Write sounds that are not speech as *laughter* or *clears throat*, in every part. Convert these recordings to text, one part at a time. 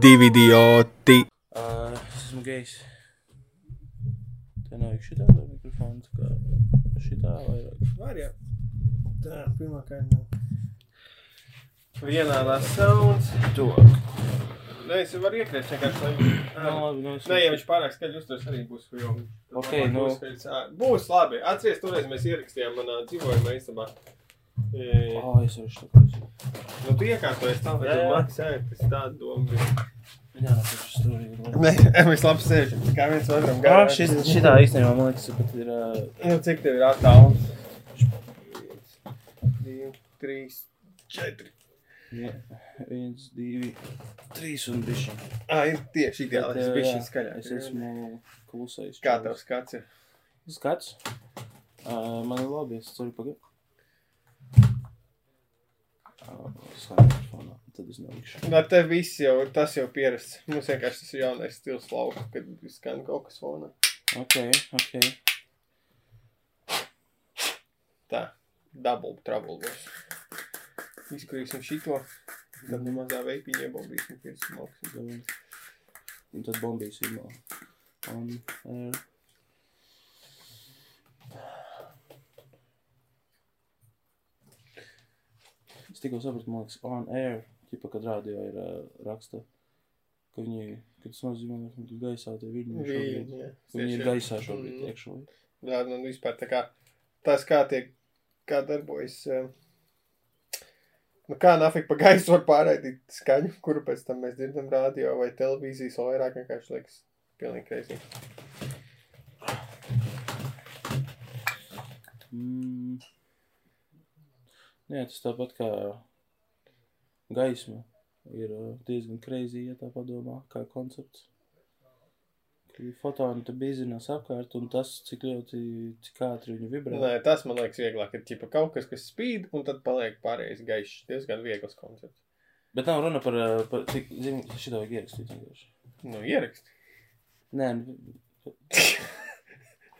divi idioti. Uh, es esmu gejs. Te nav šitā vai mikrofons, kā šitā vairāk. Var jau. Tā, pirmā kārta. Vienā lās sounds. Tuvāk. Nē, es varu iekrēt vienkārši, lai... *coughs* Nu, labi, nu, es... Nē, ja viņš pārāk skaļi uzturs, arī būs jau. Ok, nu. Būs. Ā, būs labi. Atceries, toreiz mēs ierakstījām manā dzīvojumā istabā. E, O, es varu šitā klausīt. nu, tu iekārtojies tā, Jā, tu jā. maki sēdi, tas tāda doma bija. Jā, tas ir. Nē, *laughs* mēs labi sēžam, kā viens otram garām. šis, šitā īstenībā man liekas, pat ir... Uh, Nu, cik tev ir attālums? Divi, trīs, četri. vie- viens, divi, trīs un bišķi. Ā, ir tieši ideāli, es jā, šis skaļāk. Es esmu klusais. Kā tev skats ir? Skats? Uh, man ir labi, es ceru pagaid. Mikrofonā, tad es nelikšu. Nu, te viss jau, tas jau pierasts. Mums vienkārši tas ir jaunais stils lauka, kad skan kaut kas fonā. Ok, ok. Tā, double trouble būs. Izkurīsim šito, tad nu mazā veipiņa iebaldīsim pēc smalks. Un tad bombīs ir mal. Un, uh, es tikko sapratu, man liekas, on air, ķipa, kad radio ir uh, raksta, ka viņi, kad tas nozīmē, ka viņi gaisā, tie viņi šobrīd. Viņa, Viņi ir gaisā šobrīd, Mm. actually. Jā, nu vispār tā kā, tas kā tiek, kā darbojas, eh, nu kā nafik pa gaisu var pārraidīt skaņu, kuru pēc tam mēs dzirdam radio vai televīzijas, vai vairāk vienkārši liekas pilnīgi kreisī. Mm. Jā, tas tāpat kā gaisma ir uh, diezgan crazy, ja tā padomā, kā koncepts. Fotoni te bizinās apkārt, un tas, cik ļoti, cik ātri viņi vibrē. Nē, tas man liekas vieglāk, ir ķipa kaut kas, kas spīd, un tad paliek pārējais gaišs. Diezgan viegls koncepts. Bet nav runa par, uh, par cik, zini, šitā vajag ierakstīt vienkārši. Nu, ieraksti. Nē, nu,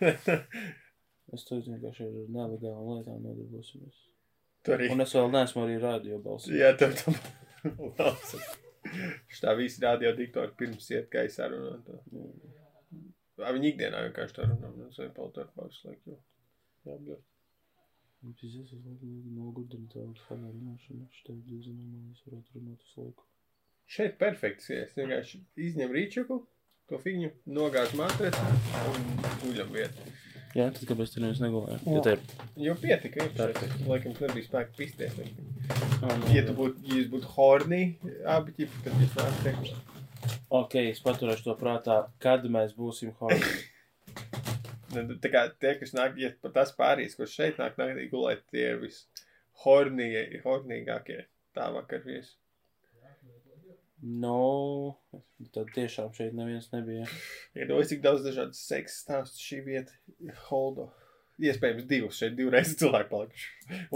*laughs* es to vienkārši ar nelegālām lietām nodarbosimies. Arī. Un es vēl neesmu arī radio balsī. Jā, tev tam. *laughs* Šitā visi radio diktori pirms iet gaisā runāt. Vai viņi ikdienā vienkārši to runā? Nu, es vai paldies par visu laiku. jo. Jā. Pizdies, es laikam nogurdinu tādu fajā runāšanu. Šitā diezgan normāli, es varētu runāt uz laiku. Šeit perfekts. Ja es vienkārši izņem rīčuku, to fiņu, nogāž matreci un guļam vietu. Jā, tad kāpēc tu nevis negulēji? Ja te ir... Jo pietika iepriekš. Laikam, tu nebija spēka pisties. Oh, Ja tu būtu, ja jūs būtu hornī, abi ķipi, tad jūs nāk tekst. Ok, es paturēšu to prātā, kad mēs būsim horni. *laughs* Nu, Tā kā tie, kas nāk, ja pat tas pārīs, kurš šeit nāk naktī gulēt, tie ir vis hornīgie, hornīgākie tā vakar viesi. No, tad tiešām šeit neviens nebija. Iedomājieties, cik daudz dažādu seksu stāstu šī vieta holdo. Iespējams, divus šeit divreiz cilvēku palikuši.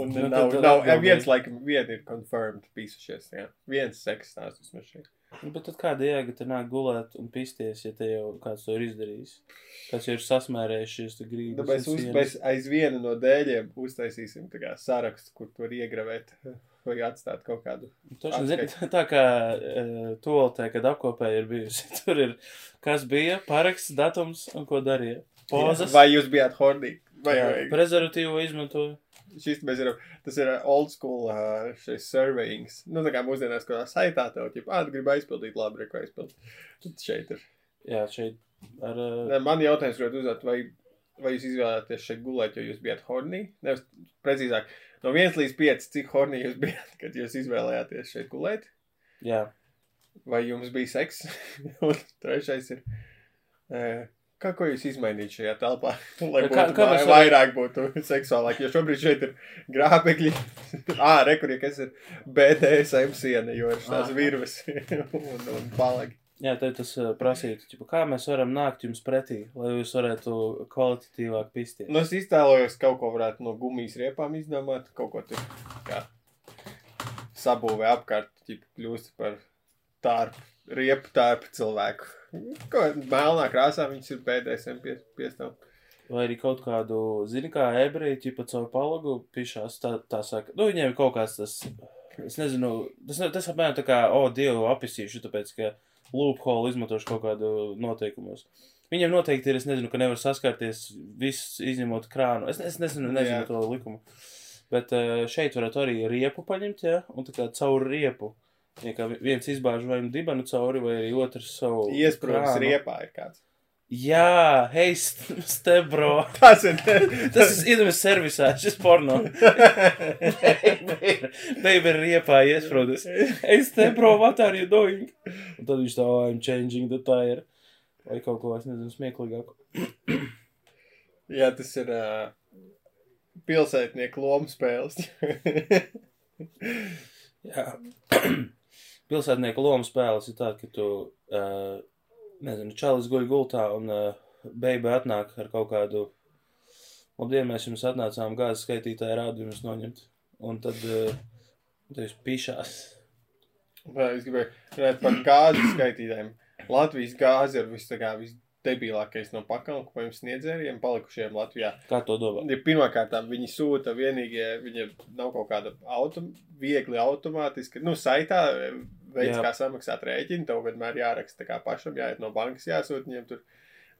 Un Nu, nav, tad- nav, nav viens, laikam, viena ir confirmed pīsušies, jā. Viens seksu stāsts vismaz šeit. Nu, bet tad kāda jēga te nāk gulēt un pisties, ja te jau kāds to ir izdarījis? Kāds jau ir sasmērējušies, tu grīdas. Nu, mēs, un uz, mēs aiz viena no dēļiem uztaisīsim sarakstu, kur tu vari iegravēt *laughs* vai atstāt kaut kādu. Toši, zini, tā kā uh, toltē, kad apkopēja ir bijusi. *laughs* Tur ir, kas bija, paraksts, datums un ko darīja. Pozas. Vai jūs bijāt hornīgi? Vai, vai, prezervatīvu izmantoja. Šis mēs zinām, tas ir old school uh, šis surveyings. Nu, tā kā mūsdienās, ko saitā tev, ja pāri grib aizpildīt, labi, reko aizpildīt. Tad šeit ir. Jā, šeit ar. Uh, Nē, Man jautājums gribētu uzdot, vai, vai jūs izvēlēties šeit gulēt, jo jūs bijat hornī? Nevis precīzāk, no 1 līdz 5, cik hornī jūs bijat, kad jūs izvēlējāties šeit gulēt? jā, Vai jums bija seks? *laughs* Un trešais ir. Uh, Kā ko jūs izmainījāt šajā telpā? *laughs* Lai Kā- būtu, kā vai, mēs vairāk būtu *laughs* seksuālāk, jo šobrīd šeit ir grābekļi. *laughs* Ā, rekurī, kas ir BDSM siena, jo ir Ah. virves un, un palagi. jā tad tas prasītu, ķipa, kā mēs varam nākt jums pretī, lai jūs varētu kvalitatīvāk pisties. Nu, es iztēlojos, kaut ko varētu no gumijas riepām izdomāt, kaut ko tur kā sabūvē apkārt, ķip kļūst par tārpu, riepu tārpu cilvēku. Ko melnā krāsā viņas ir BDSM pie, piestāv. Vai arī kaut kādu, zini, kā ebreji, ķipa caur palagu pišās, tā, tā saka, nu, viņiem ir kaut kāds tas, es nezinu, tas, tas apmēram tā kā, o, Dievu apisīšu, tāpēc, ka loophole izmantošu kaut kādu noteikumos. Viņiem noteikti ir, es nezinu, ka nevar saskarties viss izņemot krānu. Es, es nezinu, nezinu Jā. to likumu. Bet eh, šeit varētu arī riepu paņemt, ja, un tā kā caur riepu. Ja viens izbāž vai nu dibenu cauri, vai arī otrs savu. Iesprūdis riepā ir kāds. Jā, hei, step, bro. *laughs* Tas ir. Tas ir iedomājams servisā, šis porno. *laughs* Baby ir riepā iesprūdis. Hey, step, bro, what are you doing? Un tad viņš tā, oh, I'm changing the tire. Vai kaut ko, es nezinu, smieklīgāku. *clears throat* Jā, tas ir uh, pilsētnieku lomu spēles. *laughs* Jā. *clears throat* Pilsētnieku lomu spēles ir tā, ka tu, uh, nezinu, čalis guļ gultā un uh, baby atnāk ar kaut kādu, labdien, mēs jums atnācām gāzes skaitītāju rādījumus noņemt. Un tad, uh, tad jūs pišās. Vai es gribēju runāt par gāzes skaitītājiem. Latvijas gāze ir vis, tā kā visdebilākais no pakalpojumu sniedzējiem palikušiem Latvijā. Kā to domā? Ja pirmkārt, viņi sūta vienīgie, viņiem nav kaut kāda autom, viegli automātiski, nu, saitā veids, Jā. kā samaksāt rēķinu, tev vienmēr jāraksta kā pašam, jāiet no bankas, jāsūt viņiem tur.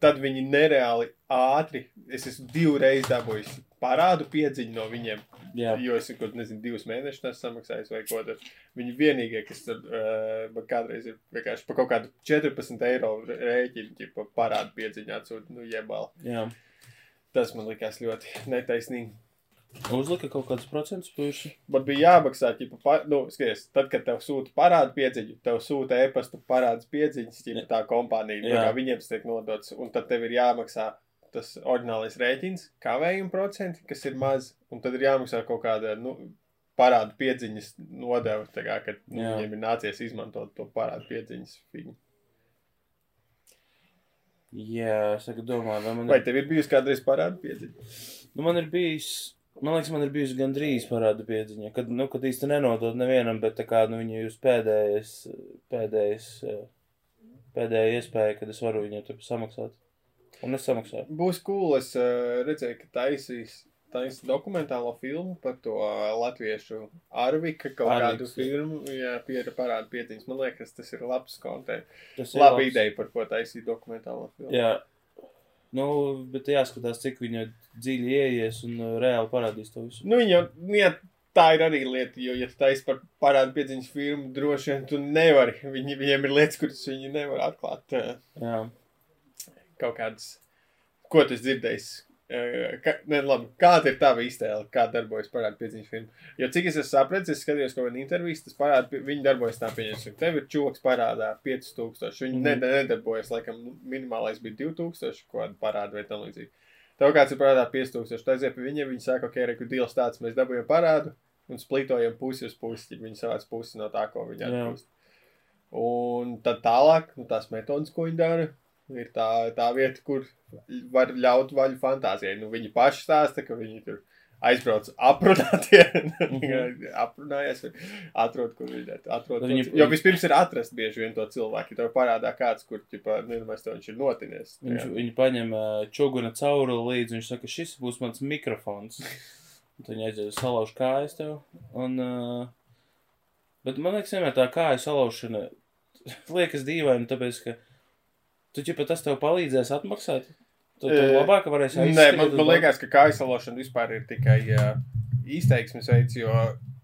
Tad viņi nereāli ātri, es esmu divreiz dabūjis parādu piedziņu no viņiem, Jā, jo es kaut nezinu, divus mēnešus nesu samaksājis vai ko tad. Viņi vienīgie, kas tur uh, man kādreiz ir vienkārši par kaut kādu 14 eiro rēķinu, ķipa parādu piedziņu atsūt, nu, jebal. jā. Tas man likās ļoti netaisnīgi. Uzlika kaut kādus procentus puiši. Man bija jāmaksā, ja pa, nu, skaties, tad, kad tev sūta parādu piedziņu, tev sūta e-pasta parādu piedziņas, ja tā kompānija, Jā. kā viņiem tiek nodots, un tad tev ir jāmaksā tas oriģinālais rēķins, kavējuma procenti, kas ir maz, un tad ir jāmaksā kaut kāda, nu, parādu piedziņas nodeva, tā kā, kad nu, Jā. viņiem ir nācies izmantot to parādu piedziņas fiņu. Jā, es domāju, vai man Vai ir. tev ir bijusi kādreiz parādu piedziņa? Nu, man ir bijis. Man liekas, man ir bijusi gandrīz parāda piedziņa, kad, nu, kad īsti nenodot nevienam, bet tā kā, nu, viņa jūs pēdējais, pēdējais, eh, pēdējā iespēja, kad es varu viņai tur samaksāt. Un es samaksāju. Būs cool, es uh, redzēju, ka taisīs. Tas dokumentālo filmu par to uh, latviešu Arvika kaut kādu Arviks, jā. filmu, jā, pie parāda pietiņas. Man liekas, tas ir labs konteksts. Tas ir Laba labs. ideja, par ko taisīt dokumentālo filmu. Jā. Nu, bet jāskatās, cik viņa dziļi ieies un uh, reāli parādīs to visu. Nu, viņa, jā, tā ir arī lieta, jo, ja taisi par parādu pietiņas filmu, droši vien tu nevari. Viņi, viņiem ir lietas, kuras viņi nevar atklāt. Uh, Jā. kaut kādas, ko tu esi Ka, ne, labi, kāda ir tava iztēle, kā darbojas parāda piedziņas filma? Jo cik es esmu sapratis, es skatījos kaut kādu interviju, tas parāda, viņi darbojas tā pieņemsim. Tev ir čoks parādā 5000, viņi mm. nedarbojas, laikam, minimālais bija 2000, ko kāda parāda vai tam līdzīgi. Tev kāds ir parādā 5000, tu aiziet pie viņiem, viņi saka, ok, reku dīls tāds, mēs dabūjam parādu un splītojam pusi uz pusi, viņi savāc pusi no tā, ko viņi atgūst. Un tad tālāk, nu, tās metodas, ko viņi dara, ir tā, tā vieta, kur var ļaut vaļu fantāzijai. Nu, viņi paši stāsta, ka viņi tur aizbrauc aprunātie, Mhm. *laughs* aprunājies, atrod, kur viņi. Atrod viņi- cil- Jo vispirms ir atrast bieži vien to cilvēku, ja tev parādā kāds, kur, ķipa, nezinu, mēs to viņš ir notinies. Viņš, viņi paņem čuguna cauruli līdzi, viņš saka, šis būs mans mikrofons. Un tad viņi aiziet salauž kājas tev. Un, uh, bet man liekas, vienmēr tā kāja salaušana *laughs* liekas dīvaini, tāpēc, ka tu ķipa tas tev palīdzēs atmaksāt. Tu, tu labāk varēsi Nē, aizskriet man, man liekas, ka kaisalošana vispār ir tikai uh, izteiksmes veids, jo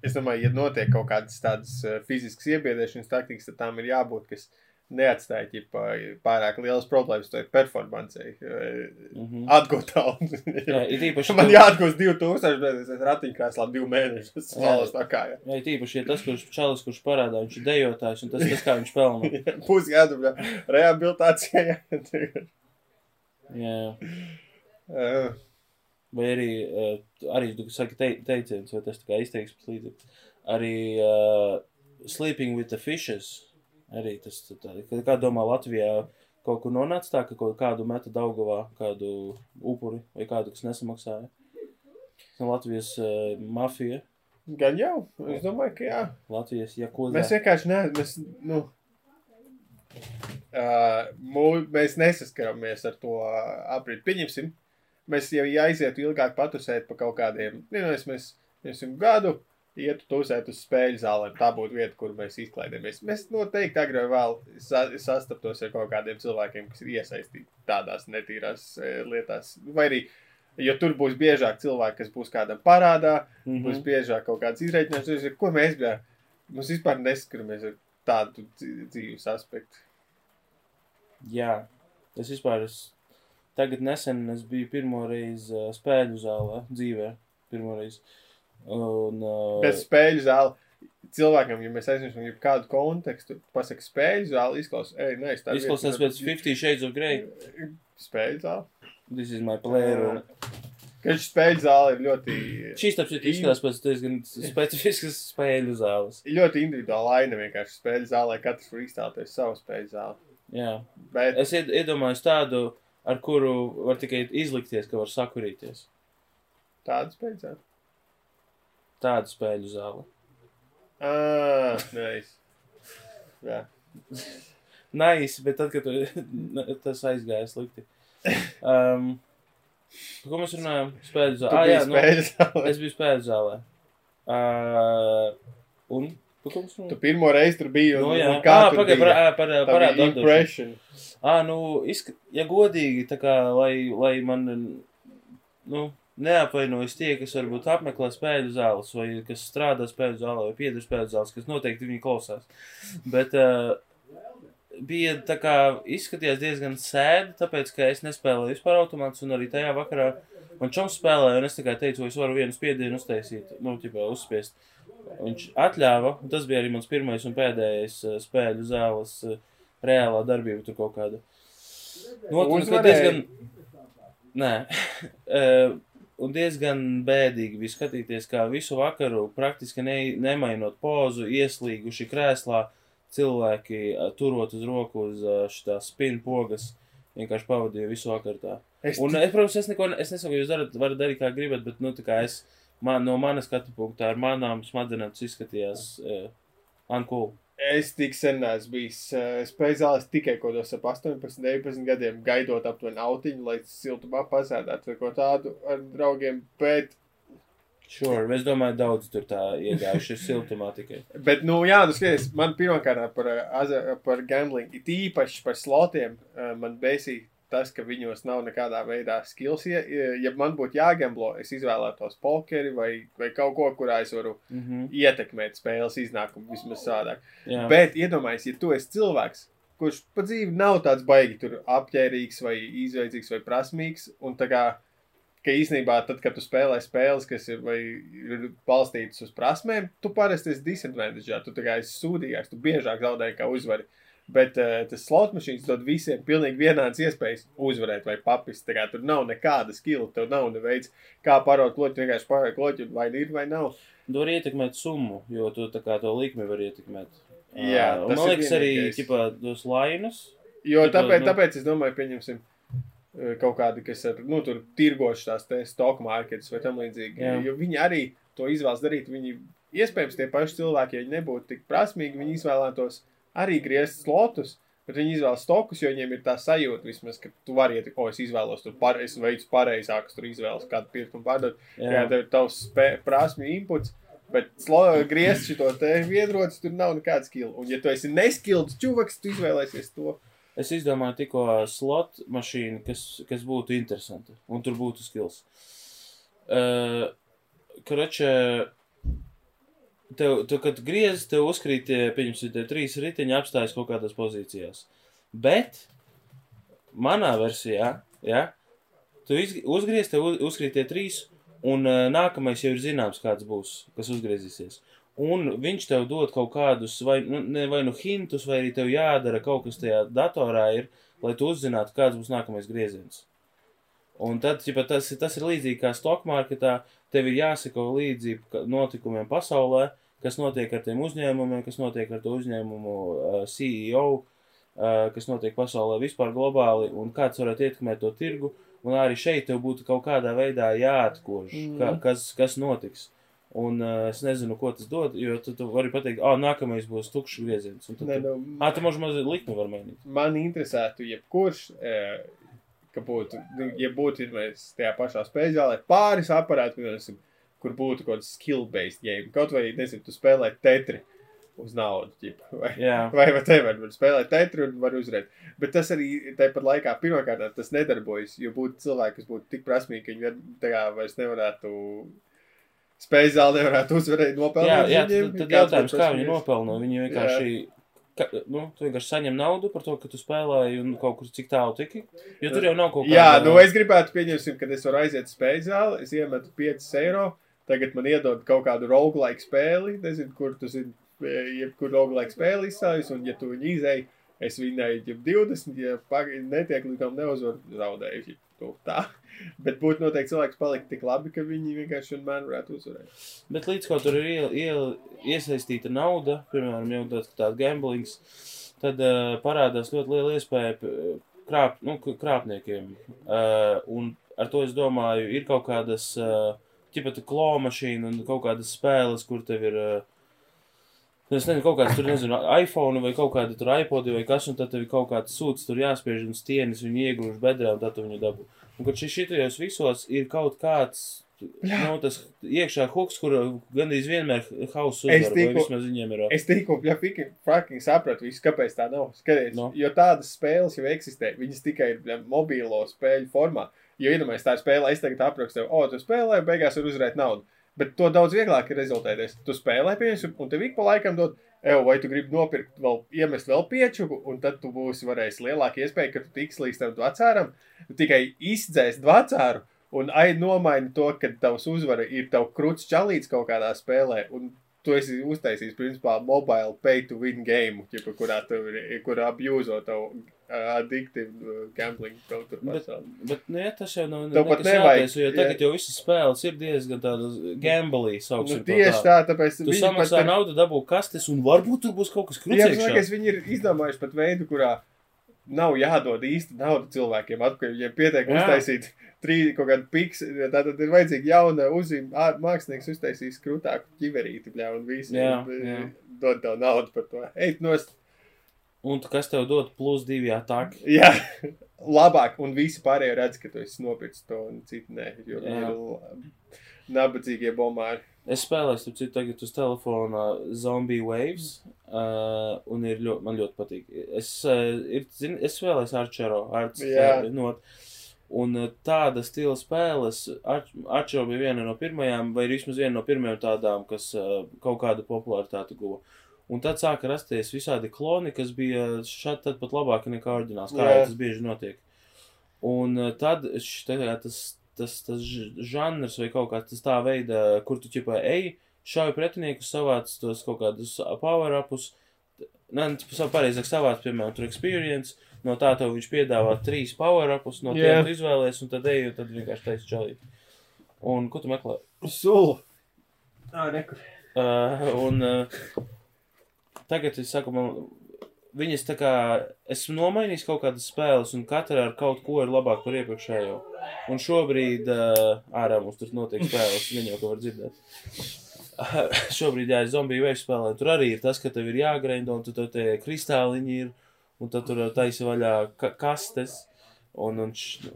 es domāju, ja notiek kaut kādas tādas uh, fiziskas iebiedēšanas taktikas, tad tām ir jābūt, kas neatstāja ķipa, pārāk lielas problēmas tai performancei. Uh, Mhm. atgūt tālu. Jā, ir īpaši, *laughs* Man tu- jāatgūst 2000, bet es ratiņkrēslā divu mēnešu. Jā. smalas tā kā. Jā, ir īpaši, ja tas, kurš čalis, kurš parādā, viņš ir dejotājs, un tas, tas kā viņš pelna. *laughs* jā. Būs jādara rehabilitācijai. Jā. Uh, Vai arī, uh, arī tu saki te, teiciens, vai tas tā kā izteiksmes līdzeklis. Arī uh, Sleeping with the Fishes. Arī tas, tā, kā- domā Latvijā, kaut kur nonāca tā, ka kaut kādu meta Daugavā, kādu upuri vai kādu, kas nesamaksāja. No Latvijas uh, mafija, gan jau. Es domāju, ka jā. Latvijas jakoza. Mēs vienkārši neesam. Mēs, nu, uh, mū, mēs nesaskaramies ar to aprīti. Pieņemsim, mēs jau ja aizietu ilgāk patusēt pa kaut kādiem. Nezinu, mēs, mēs, mēs gadu ietu tusēt uz spēļu zālēm. Tā būtu vieta, kur mēs izklaidējamies. Mēs noteikti agrāk vai vēl sa sastaptos ar kaut kādiem cilvēkiem, kas ir iesaistīti tādās netīrās e, lietās. Vai arī, jo tur būs biežāk cilvēki, kas būs kādam parādā, mm -hmm. būs biežāk kaut kāds izreikināšanas, ko mēs bijām. Mums vispār neskatāmies ar tādu dzīves aspektu. Jā, es vispār es tagad nesen es biju pirmo reizi uh, spēļu zālē dzīvē. Pirmo reizi. Un, uh, Bet spēļu zāle. Cilvēkam, ja mēs aizmirstam jau kādu kontekstu, pasakā, spēļu zāle izklausās, ej, nē, tā izklausās pēc 50 Shades of Grey. Spēļu zāle. This is my playroom. Ka šī spēļu zāle ir ļoti. Šīs taps ir izskatās pēc diezgan specifiskas spēļu zāles. *laughs* Ļoti individuāla aina vienkārši spēļu zālē, katrs var iztēloties savu spēļu zāli. Jā. Bet Es ied- iedomājos tādu, ar kuru var tikai izlikties, ka var sakurīties. tāda spēļu zāle. Tāda spēļu zāle. Ah, nice. Jā. Nice, bet tad, kad tu, *laughs* tas aizgāja slikti. Um, par ko mēs runājam? Spēļu Tu zālē. Ah, jā, nu, zālē. es biju spēļu zālē. Uh, un? Par Tu runājam? pirmo reizi tur biji. un- Nu, jā, kā ah, tur pagaid, bija? par, par, Tā parādu impression. Ah, nu, izsk... ja godīgi, tā kā, lai, lai man, nu, neapvainojas tie, kas varbūt apmeklē spēļu zāles, vai kas strādā spēļu zālē, vai pieder spēļu zāles, kas noteikti viņi klausās. Bet uh, bija tā kā izskatījās diezgan sēdi, tāpēc, ka es nespēlēju vispār automātus, un arī tajā vakarā man čoms spēlēja, un es kā teicu, es varu vienu spiedienu uztaisīt, nu, tipā uzspiest. Viņš atļāva, un tas bija arī mans pirmais un pēdējais uh, spēļu zāles uh, reālā darbība tur kaut kāda. Un, ka diezgan, nē, *laughs* un diezgan bēdīgi bija skatīties, kā visu vakaru praktiski ne, nemainot pozu, ieslīguši krēslā, cilvēki turot uz roku uz eh, šitā spin pogas, vienkārši pavadīja visu vakaru tā. Es Un, es, protams, es neko, ne- es nesaku, jūs darat, varat darīt, kā gribat, bet, nu, tā kā es, man, no manas skatu punktā, ar manām smadzenēm tas izskatījās uh, uncool. Es tik sen neesmu bijis uh, spēļu zālēs tikai kaut kādos ap 18, 19 gadiem, gaidot aptuveni autiņu, lai siltumā pasēdētu vai ko tādu ar draugiem. Bet, Sure, es domāju, daudz tur tā iegājuši siltumā tikai. bet nu, jā, nu, skaties, man pirmkārt par, aza- par gambling, it īpaši par slotiem, uh, man bēsīja tas, ka viņos nav nekādā veidā skills. Ja, ja man būtu jāgamblo, es izvēlētos pokeri vai, vai kaut ko, kurā es varu Mm -hmm. ietekmēt spēles iznākumu vismaz savādāk. Jā, Bet iedomājieties, ja tu esi cilvēks, kurš pa dzīvi nav tāds baigi tur apģērbīgs vai izveicīgs vai prasmīgs, un tā kā, ka īsnībā tad, kad tu spēlē spēles, kas ir, vai ir balstītas uz prasmēm, tu parasti esi disadvantageā, tu kā esi sūdīgāks, tu biežāk zaudē kā uzvari. Bet uh, tas slot mašīnas dod visiem pilnīgi vienādas iespējas uzvarēt vai papist. Tā kā tur nav nekāda skila, tev nav neveids, kā parot kloķi, vienkārši parot kloķi, vai ir vai nav. tu vari ietekmēt summu, jo tu tā kā to likmi var ietekmēt. Jā, Uh, man ir liekas arī, tipā, tos lainus. Jo Tikai, tāpēc, nu- tāpēc es domāju, pieņemsim eh, kaut kādi, kas ar, nu, tur tirgoši tās te stock markets vai tam līdzīgi. Jā. Jo viņi arī to izvēlas darīt. Viņi, iespējams, tie paši cilvēki, ja viņi nebūtu tik prasmīgi, viņi izvēlētos arī griezt slotus. Bet viņi izvēlas stokus, jo viņiem ir tā sajūta, vismaz, ka tu vari iet, o, es izvēlos, tur pare, es veicu pareizākas, tur izvēlos kādu pirkt un pārdot. Jā, jā tev ir tavs prasmju inputs, bet griezt šo te vienrotas, tur nav nekāda skila. Un, ja tu esi neskilds čuvaks, tu izvēlēsies to. Es izdomāju tikko slot mašīnu, kas, kas būtu interesanta, un tur būtu skills. Uh, Kroče, tev, tu, kad griezis, tev uzkrīt tie, pieņemsim, tie trīs riteņi apstājas kaut kādās pozīcijās. Bet manā versijā, ja, tu izg- uzgriez, tev uz- uzkrīt tie trīs, un uh, nākamais jau ir zināms, kāds būs, kas uzgriezīsies. Un viņš tev dod kaut kādus, vai nu, ne, vai nu hintus, vai arī tev jādara kaut kas tajā datorā, ir, lai tu uzzinātu, kāds būs nākamais grieziens. Un tad, ja tas, tas ir līdzīgi kā stock marketā, tev ir jāseko līdzi notikumiem pasaulē, kas notiek ar tiem uzņēmumiem, kas notiek ar to uzņēmumu uh, CEO, uh, kas notiek pasaulē vispār globāli, un kāds varētu ietekmēt to tirgu. Un arī šeit tev būtu kaut kādā veidā jāatkož, mm. Mhm. kas, kas notiks. Un uh, es nezinu, ko tas dod, jo tu, tu vari pateikt, ah, nākamais būs tukšs grieziens. Tad, tu, nu, ah, tu možda mazliet likmi var mainīt. man interesētu, jebkurš, e, ka būtu, nu, ja būtu mēs tajā pašā spēļu zālē, pāris aparāti, piemēram, kur būtu kaut kāds skill-based game. Kaut vai, nezinu, tu spēlē tetri uz naudu, ģip, vai, Jā. *laughs* vai, vai te var, var spēlēt tetri un var uzvarēt. Bet tas arī tāpat laikā, pirmkārt, tas nedarbojas, jo būtu cilvēki, kas būtu tik prasmīgi, ka viņi kā vairs nevarētu. Spēļu zāli nevarētu uzvarēt, Jā, nopelnīt. jā viņiem, tad, tad jautājums, kā viņi nopelno. Viņi vienkārši, ka, nu, tu vienkārši saņem naudu par to, ka tu spēlēji un kaut kur cik tālu tiki. Jo tur jau nav kaut Jā, kāda. nu es gribētu pieņemsim, ka es varu aiziet uz spēļu zāli, es iemetu 5 eiro. Tagad man iedod kaut kādu roguelike spēli, nezinu, kur tu zini, jebkur roguelike spēli izsājas, un ja tu viņu izēji, es viņai jau 20, ja pag- netiek līdz tam neuzvaru, zaudēju. Nu, tā. *laughs* Bet būtu noteikti cilvēks palikt tik labi, ka viņi vienkārši vienmēr varētu uzvarēt. Bet līdz ko tur ir iel, iel, iesaistīta nauda, piemēram, jau tāds, tāds gamblings, tad uh, parādās ļoti liela iespēja krāp, nu, krāpniekiem. Uh, un ar to es domāju, ir kaut kādas, uh, ķipata klomašīna un kaut kādas spēles, kur tev ir. Uh, Es nezinu, kaut kāds tur, nezinu, iPhone vai kaut kāda tur iPod vai kas, un tad tev ir kaut kāds sūds tur jāspiež un stienis viņu iegrūž bedrē, un tad tu viņu dabū. Un kad šis šitajos visos ir kaut kāds, nu, tas iekšā huks, kur gandrīz vienmēr hauss uzvar, vai vismaz viņiem ir. Es tikko ja fucking, fucking sapratu, visu, kāpēc tā nav. Skaties, Nu. no. Jo tādas spēles jau eksistē. Viņas tikai ir mobīlo spēļu formā. Jo iedomājieties, tā ir spēle, es tagad aprakstu, o, tu spēlē, beigās var uzvarēt naudu. Bet to daudz vieglāk ir rezultēties. Tu spēlē, pieņemsim, un tev ik pa laikam dod, Evo, vai tu gribi nopirkt, vēl, iemest vēl piečuku, un tad tu būsi varējis lielāka iespēja, ka tu tiks līdz tam dvacāram. Tu tikai izdzēs dvacāru un ai nomaini to, ka tavs uzvara ir tavu krūts čalīts kaut kādā spēlē. Un tu esi uztaisījis, principā, mobile pay to win game, ķipa, kurā ir, kurā abjūzo tavu addictive uh, gambling kaut Bet- pasaulē. Bet, nu, ja tas jau nav pat nekas jātaisa, jo jā. tagad jau visas spēles ir diezgan tādas gamblīs, Nu, sauksim to tieši tā, tāpēc Tu samaksā naudu, dabū kastes, un varbūt tur būs kaut kas Jā, man krucīgs. liekas, viņi ir izdomājuši pat veidu, kurā nav jādod īsta nauda cilvēkiem. Atpakaļ, ja pietiek Jā. uztaisīt trīs kaut kādu piksu, tad ir vajadzīga jauna uzzīme. Mākslinieks uztaisīs krūtāku ķiverīti, bļā, un visi Jā, jā. dod tev naudu par to. Ej, nost, Un kas tev dod plus divi ataki? jā, labāk, un visi pārējie redz, ka tu esi nopircis to, un citi nē, jo ir nabadzīgie bombāri. Es spēlēju, starp citu, tagad uz telefona Zombie Waves, uh, un ir ļoti, man ļoti patīk. Es, uh, ir, zin, es spēlēju Arčero, Arts, Jā. uh, not, un uh, tāda stila spēles, Ar- Arčero bija viena no pirmajām, vai vismaz viena no pirmajām tādām, kas uh, kaut kādu popularitāti guva. Un tad sāka rasties visādi kloni, kas bija šādi tad pat labāki nekā oriģināls, kā jau tas bieži notiek. Un uh, tad š- tā kā tas, tas, tas žanrs vai kaut kāds tas tā veida, kur tu ķipā ej, šauj pretiniekus, savāc tos kaut kādus power-upus, nē, nu, pareizāk savāc, piemēram, tur experience, no tā tev viņš piedāvā trīs power-upus, no Jā. tiem tu izvēlies, un tad ej, un tad vienkārši taisi čalīt. Un ko tu meklē? Sulu. Tā, nekur. Uh, un uh, tagad es saku, man, viņas tā kā, esmu nomainījis kaut kādas spēles, un katra ar kaut ko ir labāk par iepriekšējo. Un šobrīd uh, ārā mums tur notiek spēles, *laughs* viņa jau to var dzirdēt. *laughs* Šobrīd, es zombiju veidu spēlēju. Tur arī ir tas, ka tev ir jāgraindo, un tu tev tie kristāliņi ir, un tad tur taisa vaļā ka kastes. Un, un,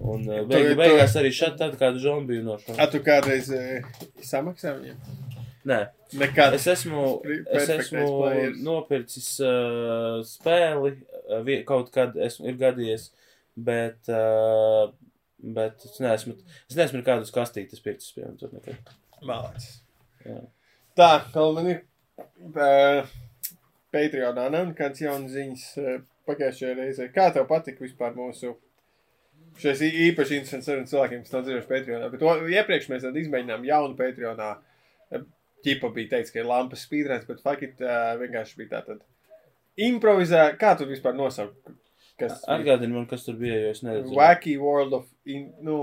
un uh, Tu- beig, beigās arī šādi tādu zombiju nošaukt. A, tu kādreiz e, samaksā viņiem? Nē, Nekad. Es esmu, es esmu players. nopircis uh, spēli, uh, kaut kad esmu, ir gadījies, bet, uh, bet es neesmu, es neesmu nekādus kastītes pircis, piemēram, tur nekad. Malācis. Jā. Tā, vēl man ir uh, Patreonā nav nekāds jauns ziņas uh, pagājušajā reizē. Kā tev patika vispār mūsu šis īpaši interesants sarunas cilvēkiem, kas nav dzīvojuši Patreonā? Bet to, iepriekš mēs tad izmēģinām jaunu Patreonā. Uh, Ķipa bija teiks, ka ir lampas spīdrēts, bet fakit uh, vienkārši bija tā tad improvizē. Kā tu vispār nosauc? Kas? Atgādini man, kas tur bija, jo es nezinu. Wacky World of, in, nu,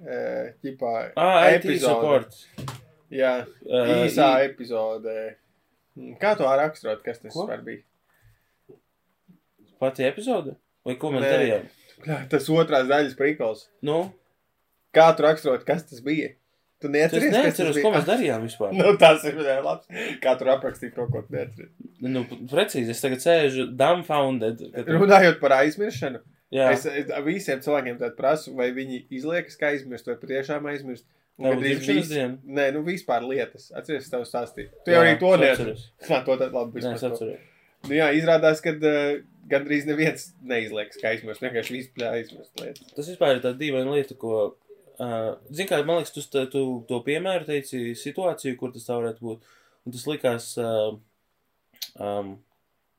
uh, ķipā, Ah, IT epizode. support. Jā, Uh, īsā i- epizodē. Mm, Kā to raksturot, kas tas vispār bija? Pati epizode? Vai ko mēs darījām? *laughs* Tas otrās daļas prikals. Nu, Kā tu raksturot, kas tas bija? Tu es neatceries, tas neatceros, ko mēs darījām vispār. *laughs* Nu, tas ir jā, labs. Kā tu aprakstīji to, ko neatceries? Nu, precīzi, es tagad sēžu dumbfounded. ka tu- Runājot par aizmiršanu, Jā, es, es visiem cilvēkiem tad prasu, vai viņi izliekas, ka aizmirst, vai patiešām aizmirst. Dzimšanas vis-? Nē, nu vispār lietas. Atceries, tev stāstīju. Tu jau arī to es neatceries. Jā, *laughs* to tad labi. Nē, es atceros. Nu, jā, izrādās, ka uh, gandrīz neviens neizliekas, ka aizmirst. Vienkārši vispār aizmirst lietas. Tas vispār ir tāda dīvaina lieta, ko. Uh, Zini, kā man liekas, tu, sta- tu to piemēru teici situāciju, kur tas tā varētu būt. Un tas likās uh, um,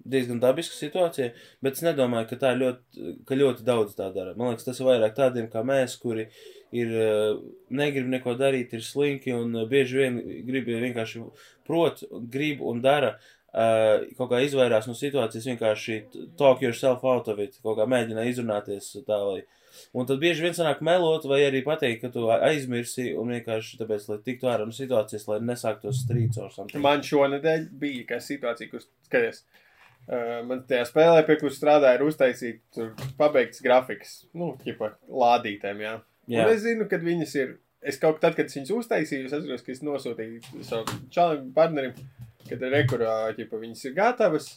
diezgan dabiska situācija, bet es nedomāju, ka tā ļoti, ka ļoti daudz tā dara. Man liekas, tas ir vairāk tādiem kā mēs, kuri ir, uh, negrib neko darīt, ir slinki un uh, bieži vien grib vienkārši prot, grib un dara. Uh, kaut kā izvairās no situācijas, vienkārši talk yourself out of it, kaut kā mēģina izrunāties tā, lai Un tad bieži vien sanāk melot, vai arī pateikt, ka tu aizmirsi, un vienkārši tāpēc, lai tiktu ārā no situācijas, lai nesāktos strīds ar something. Man šonadēļ bija kā situācija, kur skaties. Uh, man tajā spēlē, pie kuras strādāja, ir uztaisīts, pabeigts grafiks, nu, ķipa lādītēm, jā. jā. Un es zinu, kad viņas ir. Es kaut kad, kad viņas uztaisīju, es atceros, ka es nosūtīju savam čalam partnerim, kad rekurā, ķipa, viņas ir gatavas.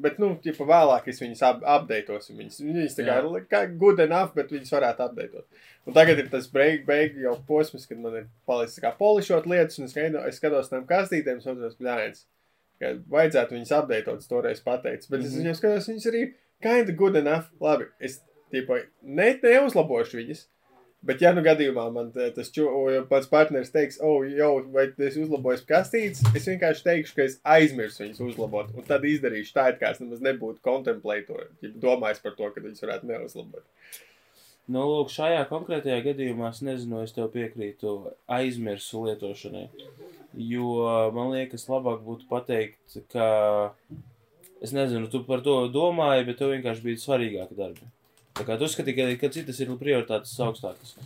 Bet, nu, ķipa, vēlāk es viņas ap apdeitos. Viņas, viņas tā kā ir kā good enough, bet viņas varētu apdeitot. Un tagad ir tas break, beig jau posms, kad man ir palicis kā polišot lietas, un es, skaido, es skatos tam kastītēm, un saprotu, bļāns, ka vajadzētu viņas apdeitot, es toreiz pateicu. Bet mm -hmm. es Mhm. viņiem skatos, viņas arī kinda good enough. Labi, es, ķipa, ne, neuzlabošu viņas. Bet, ja nu gadījumā man tas pats partneris teiks, oh, jau, vai es uzlaboju kastītes, es vienkārši teikšu, ka es aizmirsu viņas uzlabot. Un tad izdarīšu tā, it kā es nemaz nebūtu kontemplējis, ja domājis par to, ka viņas varētu neuzlabot. nu, lūk, šajā konkrētajā gadījumā es nezinu, es tev piekrītu aizmirsu lietošanai. Jo man liekas, labāk būtu pateikt, ka es nezinu, tu par to domāji, bet tev vienkārši bija svarīgāki darbi. Tā kā tu uzskatīji, ka, ka citas ir prioritātes augstākas.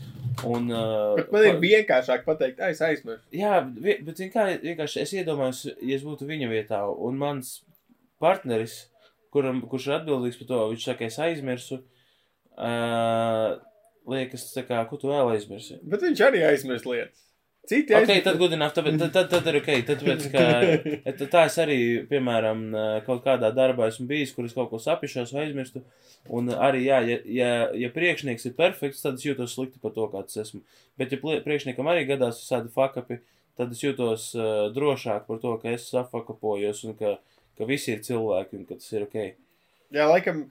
Un, uh, Bet man ir vienkāršāk pateikt, "Ai, es aizmirsu. Jā, bet kā, vienkārši es iedomājos, ja es būtu viņa vietā, un mans partneris, kuram, kurš ir atbildīgs par to, viņš saka, es aizmirsu, uh, liekas, kā, ko tu vēl aizmirsi? Bet viņš arī aizmirst lietas. Citi Ok, tad good enough, tad, tad, tad, tad ir ok, tad, tāpēc, ka *laughs* tā es arī, piemēram, kaut kādā darbā esmu bijis, kur es kaut ko sapišos vai aizmirstu, un arī, jā, ja, ja, ja priekšnieks ir perfekts, tad es jūtos slikti par to, kāds esmu. Bet, ja priekšniekam arī gadās visādi fakapi, tad es jūtos uh, drošāk par to, ka es safakapojos un ka, ka visi ir cilvēki un ka tas ir ok. Jā, laikam,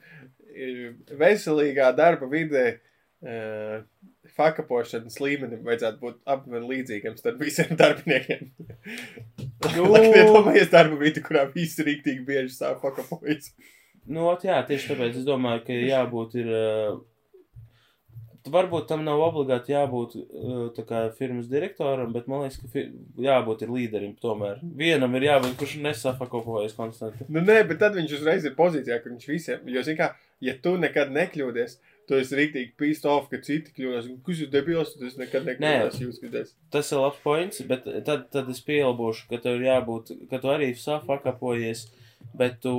veselīgā darba vidē uh, fakapošanas līmenim vajadzētu būt apmēram līdzīgam starp visiem darbiniekiem. *laughs* Nu. Iedomājies darba vidi, kurā visi rīktīgi bieži sāk fakapojas. Nu, ot, jā, tieši tāpēc es domāju, ka jābūt ir. Uh, varbūt tam nav obligāti jābūt tā kā firmas direktoram, bet man liekas, ka fi jābūt ir līderim tomēr. Vienam ir jābūt, kurš nesafakopojas konstanti. Nu, nē, bet tad viņš uzreiz ir pozīcijā, ka viņš visiem, jo, zini, kā, ja tu nekad nekļūdies, tu esi rīktīgi pīst off, ka citi kļūdās. Kas ir debils, tas nekad nekļūdās jūs kļūdās. Tas ir labs points, bet tad, tad es pielāgošu, ka tev ir jābūt, ka tu arī safakapojies, bet tu.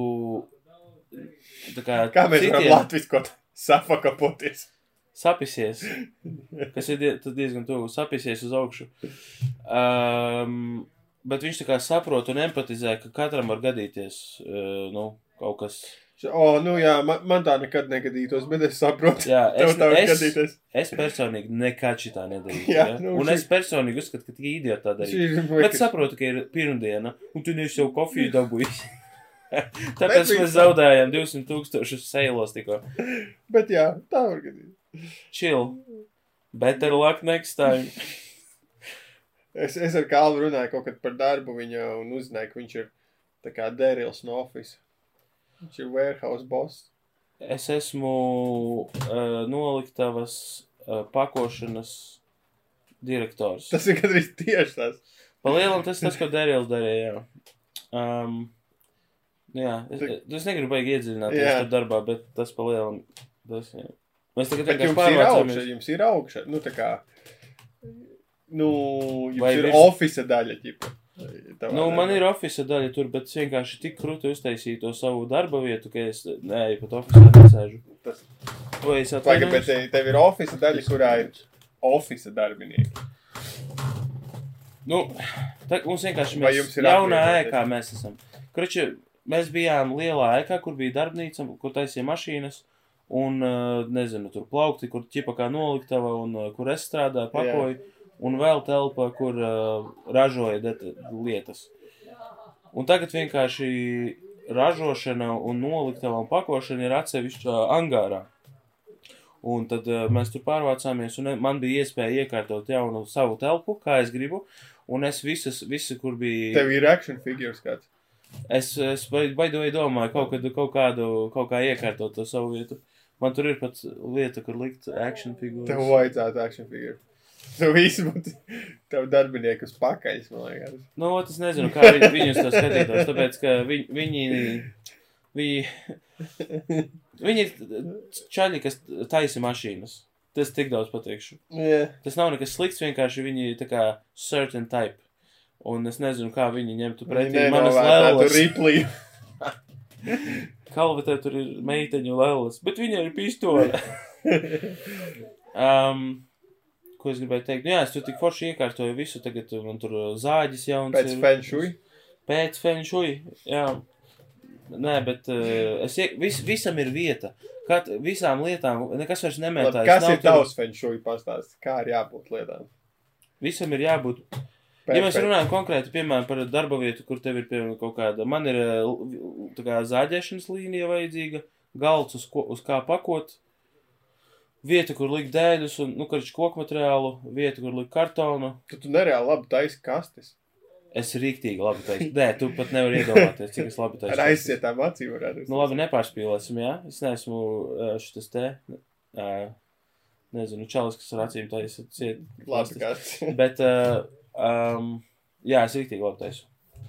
Tā kā, Kā mēs varam citiem latviskot safakapoties? sapisies, kas ir die, diezgan tuvu, sapisies uz augšu. Um, bet viņš tā kā saprot un empatizē, ka katram var gadīties uh, nu, kaut kas. O, nu jā, man, man tā nekad negadītos, bet es saprotu. Jā, *laughs* es, tā es, gadīties. es personīgi nekad šitā nedarītu. Jā, Ja? nu, un šī- es personīgi uzskatu, ka tikai idioti tā ir Bet saprotu, ka ir pirmdiena, un tu neesi jau kofiju *laughs* dabūjis. *laughs* Bet Tāpēc viņš- mēs zaudējām 200 tūkstošus seilos tikko. Bet jā, tā var gadīt. Chill. Better luck next time. Es, es ar Kalvu runāju kaut kad par darbu viņa un uzzināju, ka viņš ir tā kā Dērils no office. Viņš ir warehouse boss. Es esmu uh, noliktavas uh, pakošanas direktors. Tas ir gandrīz tieši tas. Palielam tas tas, ko Darījums darīja. Jā. Um, jā, es, es negribu baigi iedziļināties Jā. tajā darbā, bet tas palielam. Tas, jā. Mēs tagad Bet vienkārši jums ir augša, pārvācāmies. jums ir augša. Nu, tā kā, nu, jums Vai ir virs- office daļa, ķipa. Nu, man ir oficiāla daļa tur, bet es vienkārši tik krūti uztaisīju to savu darba vietu, ka es nē, pat oficiāli nesēžu. Tas- Vai es Pagaid, bet atvainojos? te, tev ir office daļa, kurā ir office darbinieki. Nu, tā, mums vienkārši mēs jums ir jaunā atviegloties? ēkā mēs esam. Kroči, mēs bijām lielā ēkā, kur bija darbnīca, kur taisīja mašīnas. Un, uh, nezinu, tur plaukti, kur ķipa kā noliktava, un uh, kur es strādāju, pakoju. Un vēl telpa, kur uh, ražoja lietas. Un tagad vienkārši ražošana un noliktava un pakošana ir atsevišķā angārā. Un tad uh, mēs tur pārvācāmies, un man bija iespēja iekārtot jaunu savu telpu, kā es gribu. Un es visas, visu, kur bija. Tev ir action figures kāds. Es, es baidoju domāju, kaut, kad, kaut kādu, kaut kā iekārtot to savu vietu. Man tur ir pat vieta, kur likt action figūras. Tev vajadzētu action figure. *laughs* Tu visi būtu tev darbinieki uz pakaļas, man liekas. Nu, es nezinu, kā viņi, viņus to skatītos, tāpēc, ka viņi, viņi, viņi, viņi ir čaļi, kas taisa mašīnas. Tas tik daudz pateikšu. Yeah. Tas nav nekas slikts, vienkārši viņi ir tā kā certain type. Un es nezinu, kā viņi ņemtu pretī Viņi manas lēlas. Ripley. *laughs* Kalvatē tur ir meiteņu lēlas, bet viņai ir pistole. *laughs* um, ko es gribēju teikt? Nu, jā, es tur tik forši iekārtoju visu, tagad man tur zāģis jauns. Pēc ir. Feng Shui. Pēc fenšuj, jā. Nē, bet uh, es, ie- vis, visam ir vieta. Kat, visām lietām nekas vairs Labi, nemētājas. Kas Nav ir tur- tavs Feng Shui pastāsts? Kā ir jābūt lietām? Visam ir jābūt. Ja mēs runājam konkrēti, piemēram, par darba vietu, kur tev ir piemēram, kaut kāda, man ir l- tā kā zāģēšanas līnija vajadzīga, galds, uz, ko, uz kā pakot, vieta, kur likt dēļus, un, nu, karš koku materiālu, vieta, kur likt kartonu. Tu, tu nereāli labi taisi kastes. Es rīktīgi labi teicu. Nē, tu pat nevari iedomāties, cik es labi teicu. Ar aizsietām acīm varētu. Nu, labi, nepārspīlēsim, jā. Es neesmu uh, šis te, uh, nezinu, čalis, kas ar acīm taisa ciet. Labi, kas. *laughs* Bet, uh, um, jā, es rīktīgi labi taisu.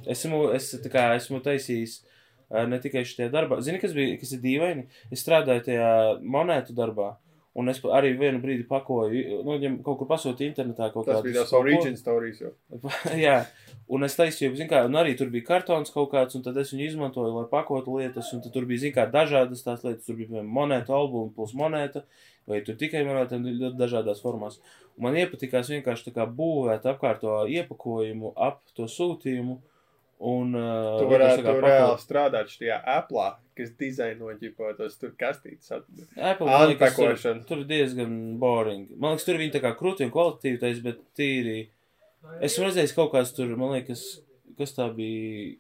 Esmu, es tā kā esmu taisījis uh, ne tikai šitie darbā. Zini, kas bija, kas ir dīvaini? Es strādāju tajā monētu darbā. Un es arī vienu brīdi pakoju, nu, viņam kaut kur pasūtīju internetā kaut Tas kādus bija tās origin stories jau. *laughs* Jā, un es taisīju, zin kā, un arī tur bija kartons kaut kāds, un tad es viņu izmantoju, lai pakotu lietas, un tad tur bija, zin kā, dažādas tās lietas, tur bija, piemēram, monēta albuma plus monēta, vai tur tikai monēta, ļoti dažādās formās. Un man iepatikās vienkārši tā kā būvēt apkārt to iepakojumu ap to sūtījumu, un... Uh, Tu varētu pakot- reāli strādāt šajā Apple, kas dizaino ģipo tos tur kastītes. Apple, liekas, tur, tur ir diezgan boring. Man liekas, tur viņi tā kā krūti un kvalitīvi taisa, bet tīri. Esmu redzējis kaut kāds tur, man liekas, kas tā bija.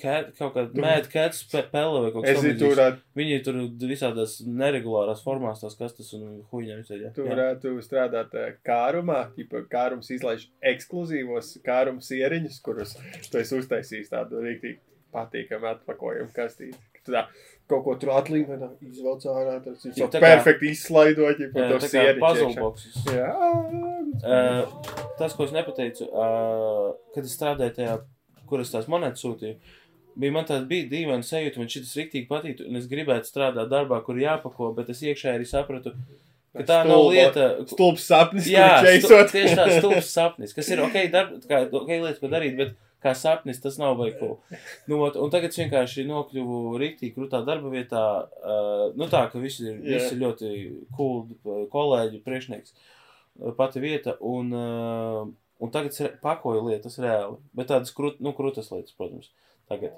Cat, kaut kāda Cats pe- pele vai kaut kas varētu, Viņi tur visādās neregulārās formās tās kastes un visādi. tu varētu strādāt eh, kārumā, ģipa kārums izlaiž ekskluzīvos kārums ieriņus, kurus tu esi uztaisījis tādu rīktīgi patīkamu atpakojumu kastīti. Tā kaut ko tur atlīmenā, izvelc ārā, tas Jā, jau perfekti izslaidot, ja Jā, par to tā kā sieriņu. puzzle iekšā. boxes. Jā, Uh, tas, ko es nepateicu, uh, kad es strādāju tajā, kur es tās monētas sūtīju, bija man tāda bija dīvaina sajūta, man šis riktīgi patīk, un es gribētu strādāt darbā, kur jāpako, bet es iekšā arī sapratu, ka tā nav Stulba- lieta. Stulbs sapnis, Jā, kur stu, čeisot. tieši tā *laughs* stulbs sapnis, kas ir ok, darb, kā, ok lietas, ko darīt, bet kā sapnis tas nav ko. Nu, ot, un tagad es vienkārši nokļuvu rīktīgi krūtā darba vietā, uh, nu tā, ka visi ir, Jā. visi ļoti cool uh, kolēģi, priekšnieks, uh, pati vieta, un, uh, un tagad es pakoju lietas reāli, bet tādas krūt, nu, krūtas lietas, protams, tagad.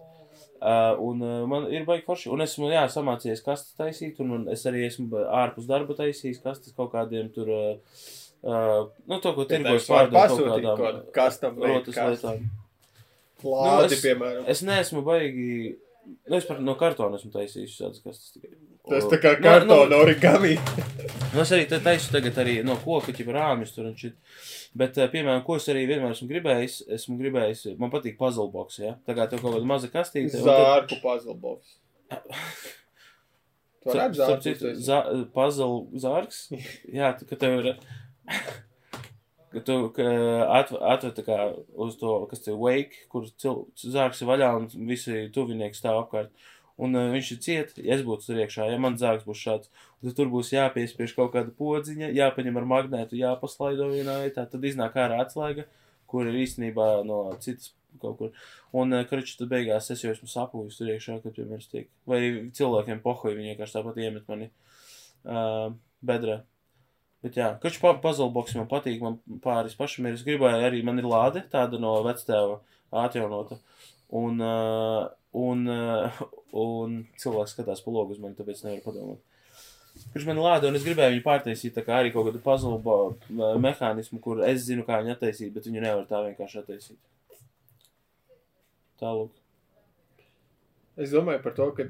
Uh, un uh, man ir baigi forši, un esmu, jā, samācījies kastes taisīt, un, un es arī esmu ba- ārpus darba taisījis kastes kaut kādiem tur, uh, uh, nu, to, ko tirgos pārdot kaut kaut kādām kādu custom made rotas lietām. Lādi, Nu, es- piemēram. Es neesmu baigi, nu, es par no kartona esmu taisījis šādas kastes tikai. Tas tā kā Nu, kartona nu, origami. *laughs* Nu, es arī ta- taisu tagad arī no koka, jau rāmjus tur un šit. Bet, eh, piemēram, ko es arī vienmēr esmu gribējis, esmu gribējis, man patīk puzzle box, ja? Tā kā tev kaut kāda maza kastīte. un tad- Zārku puzzle box. *laughs* Starp- zārku? citu, zā- Puzzle zārks. *laughs* Jā, ka tev ir. *laughs* Ka tu atver tā kā uz to, kas te wake, kur cil, zārks ir vaļā un visi tuvinieki stāv apkārt. Un uh, viņš ir ciet, ja es būtu tur iekšā, ja man zārks būs šāds. Tad tur būs jāpiespiež kaut kāda podziņa, jāpaņem ar magnētu, jāpaslaido vienā vietā. Tad iznāk ārā atslēga, kur ir īstenībā no citas kaut kur. Un, uh, kručs, tad beigās es jau esmu sapūjis tur iekšā, kad piemēram tiek. Vai cilvēkiem pohoji, viņi vienkārši tāpat iemet mani uh, bedrē. Bet jā, kručs pa, puzzle box man patīk, man pāris pašam ir. Es gribēju arī, man ir lāde tāda no vectēva atjaunota. Un, uh, un, uh, un cilvēks skatās pa logu uz mani, tāpēc nevaru padomāt. kurš man lāda, un es gribēju viņu pārtaisīt arī kaut kādu puzzle mehānismu, kur es zinu, kā viņu attaisīt, bet viņu nevar tā vienkārši attaisīt. Tālāk. Es domāju par to, ka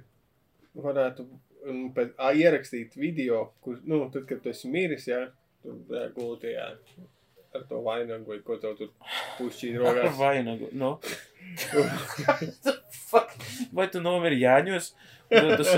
varētu pēc, ā, ierakstīt video, kur, nu, tad, kad tu esi miris, jā, tur jā, gulti, jā, ar to vainagu, vai ko tev tur pušķīt rokās. *laughs* Vainagu. No. Fuck. Vai tu nomiri Jāņos? Un Tas,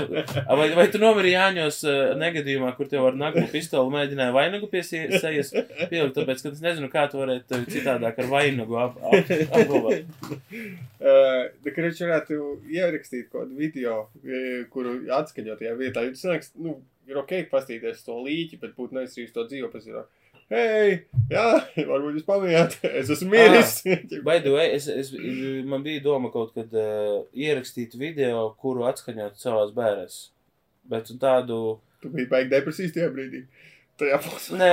vai, vai tu nomiri Jāņos uh, negadījumā, kur tev ar naglu pistoli mēģināja vainagu pie sejas pielikt, tāpēc, ka es nezinu, kā tu varētu tevi citādāk ar vainagu ap, ap, apgalvot. *laughs* Uh, viņš varētu ierakstīt kaut kādu video, eh, kuru atskaņot tajā vietā. Jo tas nāks, nu, ir ok pastīties to līķi, bet būtu neizsrīs to dzīvo pēc tam. Hei, jā, varbūt jūs pamanījāt, *laughs* es esmu miris. Vai tu, es, es, man bija doma kaut kad uh, ierakstīt video, kuru atskaņot savās bērēs. Bet tādu, tu biji baigi depresijas tajā brīdī. Tajā posmā. nē,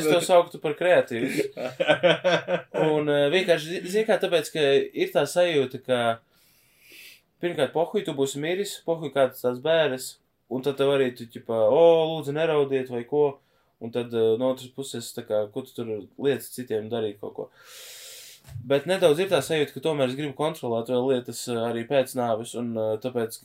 es *laughs* to sauktu par kreatīvu. Un uh, vienkārši, zini, kā tāpēc, ka ir tā sajūta, ka pirmkārt, pohuj, tu būsi miris, pohuj, kāds tās bērres, un tad tev arī, tu, ķipa, o, lūdzu, neraudiet vai ko, un tad uh, no otras puses, kā, ko tu tur lietas citiem darīt kaut ko. Bet nedaudz ir tā sajūta, ka tomēr es gribu kontrolēt vēl lietas uh, arī pēc nāves, un uh, tāpēc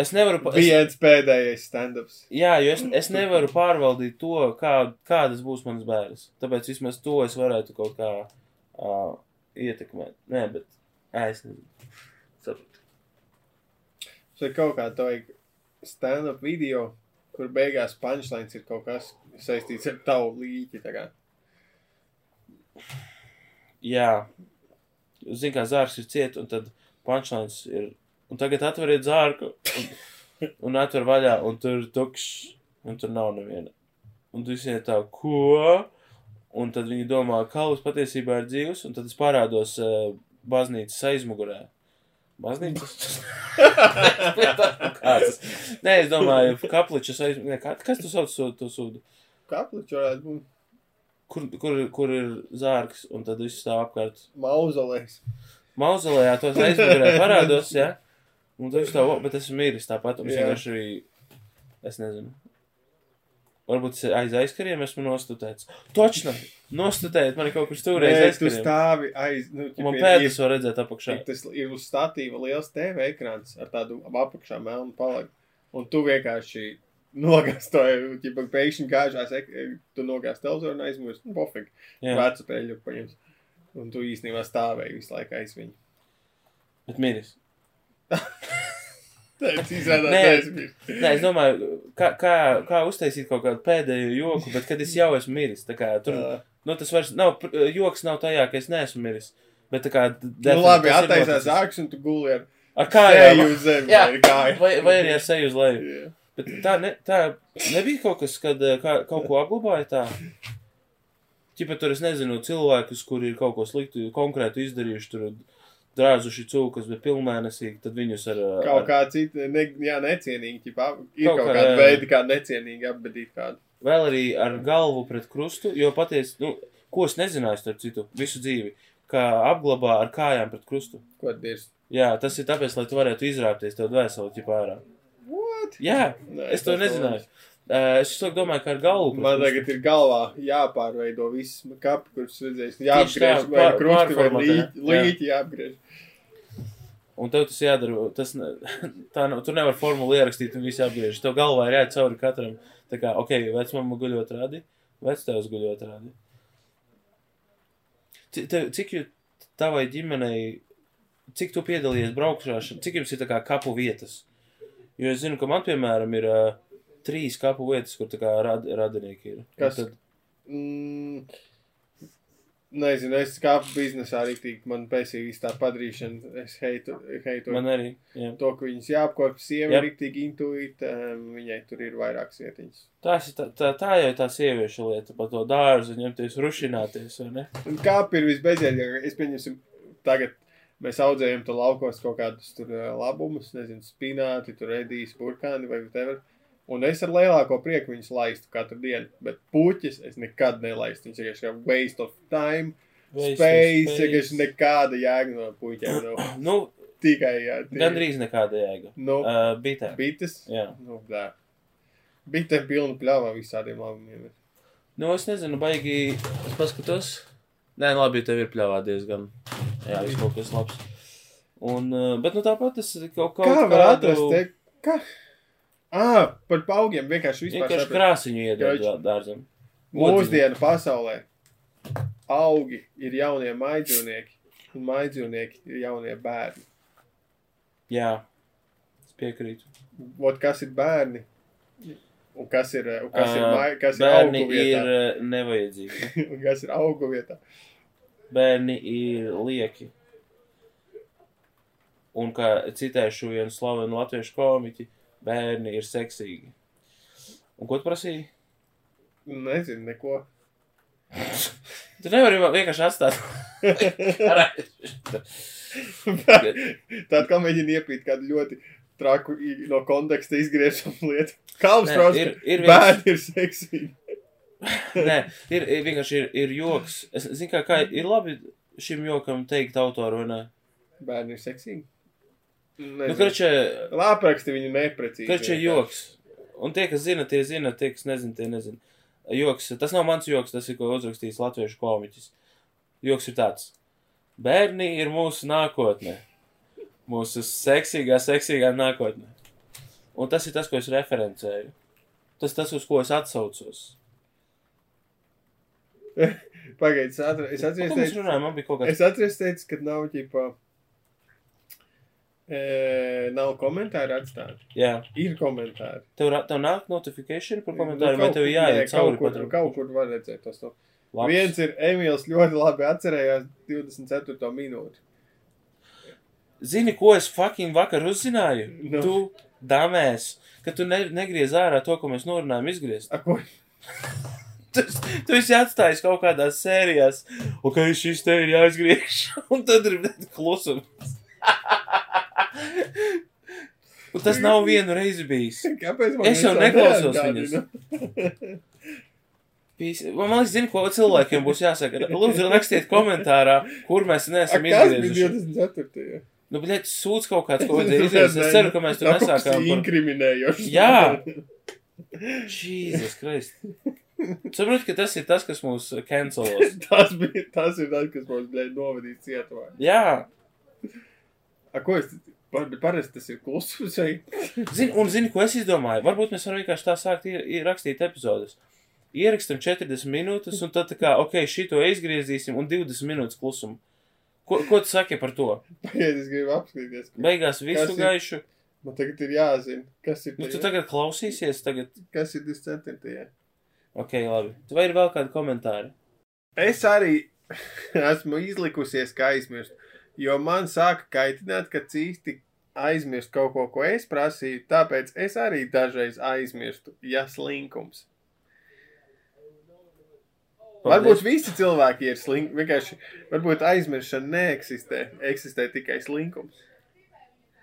es nevaru. pa- Es, Viens pēdējais stand-ups. jā, jo es, es nevaru pārvaldīt to, kā, kādas būs manas bērnas. Tāpēc vismaz to es varētu kaut kā uh, ietekmēt. Nē, bet ē, es nezinu. Sapratu. Vai kaut kā tā stand-up video, kur beigās punchlines ir kaut kas saistīts ar tavu līķi. Jā, zinu, kā zārks ir ciet, un tad punchlines ir. Un tagad atveriet zārku, un, un atver vaļā, un tur ir tukšs, un tur nav neviena. Un tu ir tā, ko? Un tad viņi domā, ka kalvs patiesībā ir dzīvs, un tad es parādos uh, baznīcas aizmugurē. Baznīcas? *laughs* Kāds? Nē, es domāju, kapličas aizmugurē. Kas tu sauc to, to sūdu? Kapličs varētu būt Kur, kur, kur ir zārks, un tad viss stāv apkārt mauzolejs. Mauzolejā tos aizmugurē parādos, jā. Un tad es tā, "O, bet esmu miris tāpat, un es vienkārši arī, es nezinu. Varbūt es aiz aizkariem esmu nostutēts. Točna! Nostutēt mani kaut kur stūrē Nē, tu stāvi aiz. Nu, Man pēdas var redzēt apakšā. Tas ir uz statīva liels TV ekrāns ar tādu apakšā melnu palagu. Un tu vienkārši nogāstoji, ja pēkšņi gāžās, ek- tu nogāzt televizoru un aizmirsti. Nu, pofīgi. Vecu peļu paņems. Un tu īstenībā stāvēji visu laiku aiz viņu. bet miris. *laughs* Tas izrādās Nē. aizmirst. Nē, es domāju, kā, kā, kā uztaisīt kaut kādu pēdējo joku, bet kad es jau esmu miris, tā kā tur, Jā. nu tas vairs nav, pr- joks nav tajā, ka es neesmu miris. Bet tā kā. Nu, labi, attaisās zāks un tu guli ar Ar kājām. seju uz zemi. Jā. vai. Vai, arī ar seju uz leju. Jā. Bet tā, ne, tā nebija kaut kas, kad eh, kā, kaut ko apglabāja tā. Čipa tur es nezinu, cilvēkus, kuri ir kaut ko sliktu, konkrētu izdarījuši, tur drāzuši cūkas, bet pilnmēnesīgi, tad viņus ar. eh, Kaut ar kā cita, ne, jā, necienīgi, ķipā, ir Kaut kaut, kā, kāda jā. veida, kā necienīgi apbedīt kādu. vēl arī ar galvu pret krustu, jo patiesi, nu, ko es nezināju starp citu visu dzīvi, kā apglabā ar kājām pret krustu. Ko tas Jā, tas ir tāpēc, lai tu varētu izrāpties tev dvēseli ķipā ārā. What? Jā, Nē, es to nezināju. Uh, es to domāju, kā ar galvu. Man tagad ir galvā jāpārveido viss kapi, kurus. Tieši Jāapgriež, tā, vai pār- krusti, vai līķi, jā. līķi jāapgriež. Un tev tas jādara. Tas, *laughs* tā nav. Tur nevar formulu ierakstīt un viss apgriež. Tev galvā ir jāiet cauri katram. Tā kā, ok, vecmama guļot rādi, vectēvs guļot rādi. Ci- tev- Cik jū tavai ģimenei, cik tu piedalījies braukšanā, cik jums ir tā kā kapu vietas? Jo es zinu, ka man, piemēram, ir uh, trīs kapu vietas, kur tā kā rad, radinieki ir. Un Kas? Tad, Mm, nezinu, es kā biznesā rīktīgi, man pēcīgi tā padarīšana, es heitu, heitu man arī. Jā. to, ka viņas jāapkopja, sieva ir rīktīgi intuīta, um, viņai tur ir vairākas vietiņas. Tās tā, tā, tā jau ir tā sieviešu lieta, par to dārzu ņemties, rušināties, vai ne? Un kāpi ir visbeidzamākais, es pieņemsim, tagad mēs audzējam to laukos kaut kādus tur ā, labumus, nezinu, spināti, tur redīs, burkāni vai whatever. Un es ar lielāko prieku viņus laistu katru dienu, bet puķis es nekad nelaistu. Viņš vienkārši kā waste of time, Waste space, vienkārši nekāda jēga no puķiem. nav. *clears throat* Nu, tikai, jā, tie- gandrīz nekāda jēga. Nu, Uh, bitē. bites. Jā. Nu, tā. Bitēm pilnu pļāvā visādiem labumiem. ir. Nu, es nezinu, baigi. Es paskatos. Nē, nu, labi, tev ir pļāvā diezgan. Jā, viss kaut kas labs. Un, uh, bet, nu, tāpat es kaut, kaut Kā var kādu atrast? Te? Kā? Ā, par paugiem vienkārši vispār. Vienkārši krāsiņu iedod dā- dārzam. Mūsdienu pasaulē augi ir jaunie maidzīvnieki, un maidzīvnieki ir jaunie bērni. Jā, es piekrītu. Vot kas ir bērni? Un kas ir, un kas ir, Ā, mai, kas ir Bērni augu ir vietā? uh, nevajadzīgi. *laughs* Un kas ir augu vietā? Bērni ir lieki. Un kā citēšu vienu slavenu latviešu komiķi, bērni ir seksīgi. Un ko tu prasīji? Nezinu, neko. *laughs* Tu nevari vienkārši atstāt. Tāda kā mēģina iepīt kādu ļoti traku no konteksta izgriežamu lietu. Nē, trauc, ir- ir viens- bērni ir seksīgi. *laughs* Nē, ir, ir vienkārši ir, ir joks. Es zinu, kā, kā ir labi šim jokam teikt autoru, vai ne? Bērni ir seksīgi. Nu, Nezinu. kračē, Lāpraksti viņu neprecīzi. kračē joks. Un tie, kas zina, tie zina, tie, kas nezina, tie nezina. Joks, tas nav mans joks, tas ir, ko uzrakstījis latviešu komiķis. Joks ir tāds. Bērni ir mūsu nākotne. Mūsu seksīgā, seksīgā nākotne. Un tas ir tas, ko es referencēju. Tas tas, uz ko es atsaucos. *laughs* Pagaid, es atceros, es atceros, mēs teicu, runājam? Man bija kaut kāds. es atceros, teicu, ka nav ģipa. E, nav komentāri atstāti. Jā, Ir komentāri. tev, tev nāk notifikācija par Nu, komentāru, vai kaut tev jāiet cauri kaut kur, kaut kur var redzēt tos. No. Labs. Viens ir Emīls ļoti labi atcerējās 24. minūti. Zini, ko es fucking vakar uzzināju? Nu. Tu, damēs, ka tu ne, negriez ārā to, ko mēs norunājam izgriezt. A, ko? Tu, tu esi atstājis kaut kādās sērijās, un ka šis te ir jāizgriež, *laughs* un tad ir klusums. *laughs* un tas nav vienu reizi bijis. Kāpēc man Es jau neklausos bijis. Man liekas, zini, ko cilvēkiem būs jāsaka. Lūdzu, rakstiet komentārā, kur mēs neesam izgriezuši. 24. Nu, bļet, sūdz kaut kāds, ko vajadzēja izgriezt. Es ceru, ka mēs kas nesākām par... Inkriminējoši. Jā. Jēzus Kristus. Saprotu, ka tas ir tas, kas mūs cancelos. *laughs* tas, bija, tas ir tas, kas mums bija novadīts cietumā. Jā, A, ko es? Par, parasti tas ir klusums. Zini, un zini, ko es izdomāju? Varbūt mēs varam vienkārši tā sākt ir, ir rakstīt epizodes. Ierakstam 40 minūtes, un tad tā kā, ok, šito izgriezīsim, un 20 minūtes klusumu. Ko, ko tu saki par to? Pagaidiet, es gribu apskatīties. Beigās visu ir? gaišu. Man tagad ir jāzina, kas ir. Nu, tu tagad klausīsies, tagad. Kas ir 24. Ok, labi. Vai ir vēl kādi komentāri? Es arī *laughs* esmu izlikusies, ka aizmirst. Jo man sāka kaitināt, ka cīsti aizmirst kaut ko, ko es prasīju. Tāpēc es arī dažreiz aizmirstu, ja slinkums. Varbūt visi cilvēki ir slinki. Vienkārši, varbūt aizmiršana neeksistē. Eksistē tikai slinkums.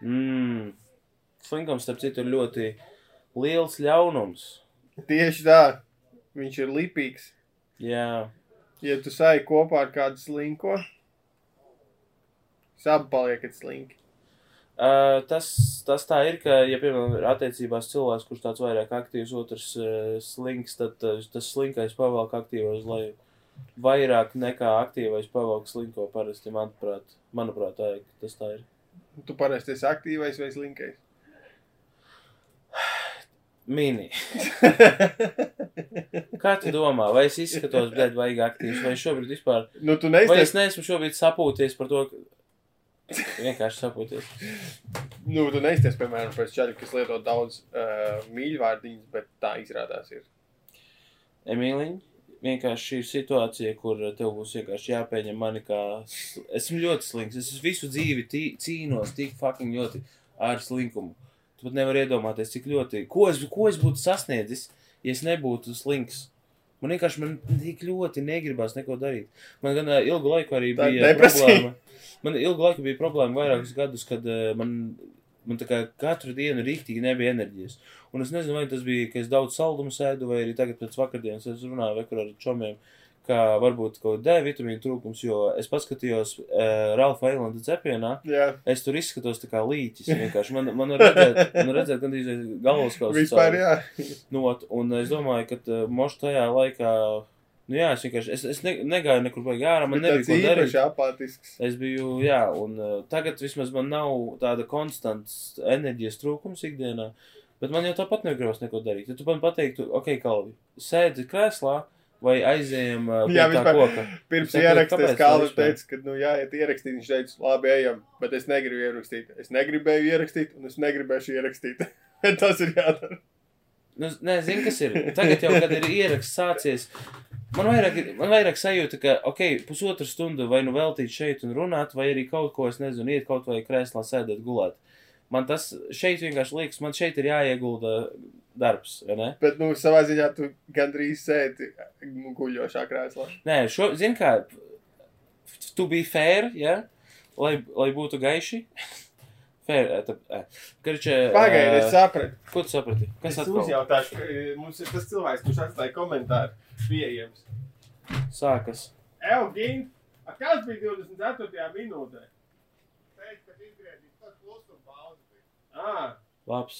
Mmm. Slinkums, starp citu, ir ļoti liels ļaunums. Tieši tā. Viņš ir lipīgs. Jā. Ja tu sāji kopā ar kādu slinko, abi paliekat slinki. Uh, tas, tas tā ir, ka, ja, piemēram, ir attiecībās cilvēks, kurš tāds vairāk aktīvs, otrs uh, slinks, tad uh, tas slinkais pavalk aktīvo uz leju. Vairāk nekā aktīvais pavalk slinko parasti, manuprāt, manuprāt tā, ir, tas tā ir. Tu parasti esi aktīvais vai slinkais. Mini. *laughs* Kā tu domā, vai es izskatos, bet vajag aktīvs, vai šobrīd vispār, nu, tu vai es neesmu šobrīd sapūties par to, ka vienkārši sapūties. *laughs* Nu, tu neesi, piemēram, pēc čaļa, kas lieto daudz uh, mīļvārdiņas, bet tā izrādās ir. Emīliņ, vienkārši šī situācija, kur tev būs vienkārši jāpieņem mani kā. Esmu ļoti slinks. Es visu dzīvi tī, cīnos tik fucking ļoti ar slinkumu. Pat nevari iedomāties, cik ļoti. Ko es, ko es būtu sasniedzis, ja es nebūtu slinks? Man vienkārši man tik ļoti negribās neko darīt. Man gan ilgu laiku arī Tā bija depresija. problēma. Man ilgu laiku bija problēma vairākus gadus, kad man, man tā kā katru dienu rīktīgi nebija enerģijas. Un es nezinu, vai tas bija, ka es daudz saldumu sēdu, vai arī tagad pēc vakardienas es runāju ar čomiem, ka varbūt kaut kāda D vitamīna trūkums, jo es paskatījos uh, Ralfa Eilanda cepienā. Jā, Es tur izskatos tā kā līķis. Vienkārši man, man var redzēt, man redzēt gandrīz galvaskausu. vispār jā. Not, un es domāju, ka uh, moš tajā laikā, nu jā, es vienkārši, es, es ne, negāju nekur baigi ārā, man nebija tāds ko darīt. īpaši apātisks. Es biju, jā, un uh, tagad vismaz man nav tāda konstants enerģijas trūkums ikdienā, bet man jau tāpat negribas neko darīt. Ja tu man pateiktu, ok, Kalvi, sēdi krēslā vai aizējam uh, pie Jā, tā vispār. koka. Pirms tā viņš vispār? teica, ka, nu, jāiet ierakstīt. Viņš teica, labi, ejam, bet es negribu ierakstīt. Es negribēju ierakstīt, un es negribēšu ierakstīt. *laughs* Tas ir jādara. Nu, nē, zini, kas ir. Tagad jau, kad ir ieraksts sācies, man vairāk, ir- man vairāk sajūta, ka, ok, pusotru stundu vai nu veltīt šeit un runāt, vai arī kaut ko, es nezinu, iet kaut vai krēslā sēdēt gulēt. Man tas šeit vienkārši liekas, man šeit ir jāiegulda darbs? Bet, nu, savā ziņā tu gandrīz sēdi guļošā krēslā. Nē, šo, zini kā, tu biji fair, ja? Lai, lai būtu gaiši. *laughs* fair, eh, tā, eh. Karčē, Pagaidi, es sapratu. Ko tu saprati? Kas Es atkal uzjautāšu, ka mums ir tas cilvēks, kurš atstāja komentāru pieejams. sākas? A kas bija 24. minūtē? Teikt, ka izgriezīs tas klusuma pauzi. Ah, Labs.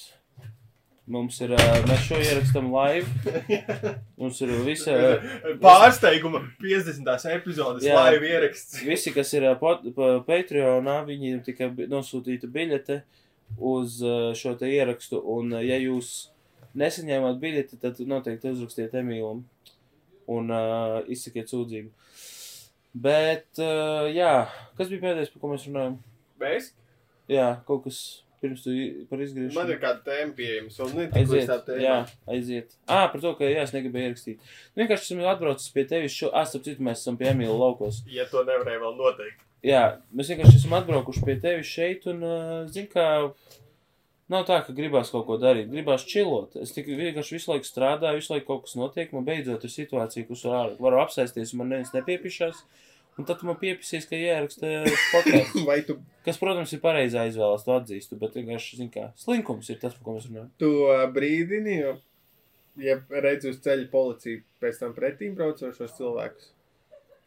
Mums ir, mēs šo ierakstām live. *laughs* Mums ir visa, Pārsteiguma 50. epizodes Jā. live ieraksts. visi, kas ir pot- pa Patreonā, viņiem tika nosūtīta biļete uz šo te ierakstu. Un, ja jūs nesaņēmāt biļeti, tad noteikti uzrakstiet Emīlam un uh, izsakiet sūdzību. Bet, uh, jā, kas bija pēdējais, par ko mēs runājam? Mēs? Jā, kaut kas pirms tu par izgriešanu. Man ir kāda tēma pieejama. Un ne tik līdz Aiziet, tā tēma. jā, aiziet. Ā, par to, ka jā, es negribēju ierakstīt. Nu, vienkārši esmu atbraucis pie tevis šo, ā, starp citu, mēs esam pie Emīla laukos. Ja to nevarēja vēl noteikt. Jā, mēs vienkārši esam atbraukuši pie tevis šeit un, uh, zin kā, nav tā, ka gribās kaut ko darīt, gribās čilot. Es tikai vienkārši visu laiku strādāju, visu laiku kaut kas notiek, man beidzot ir situācija, kus varu, apsēsties un man neviens nepiepišās. Un tad man piepisīs, ka jāraksta podkāsts. *laughs* Vai tu, Kas, protams, ir pareizā izvēles, to atzīstu, bet vienkārši, zin kā, slinkums ir tas, par ko mēs runājam. tu ā, brīdini, jo, ja redzi uz ceļa policiju, pēc tam pretīm braucošos cilvēkus?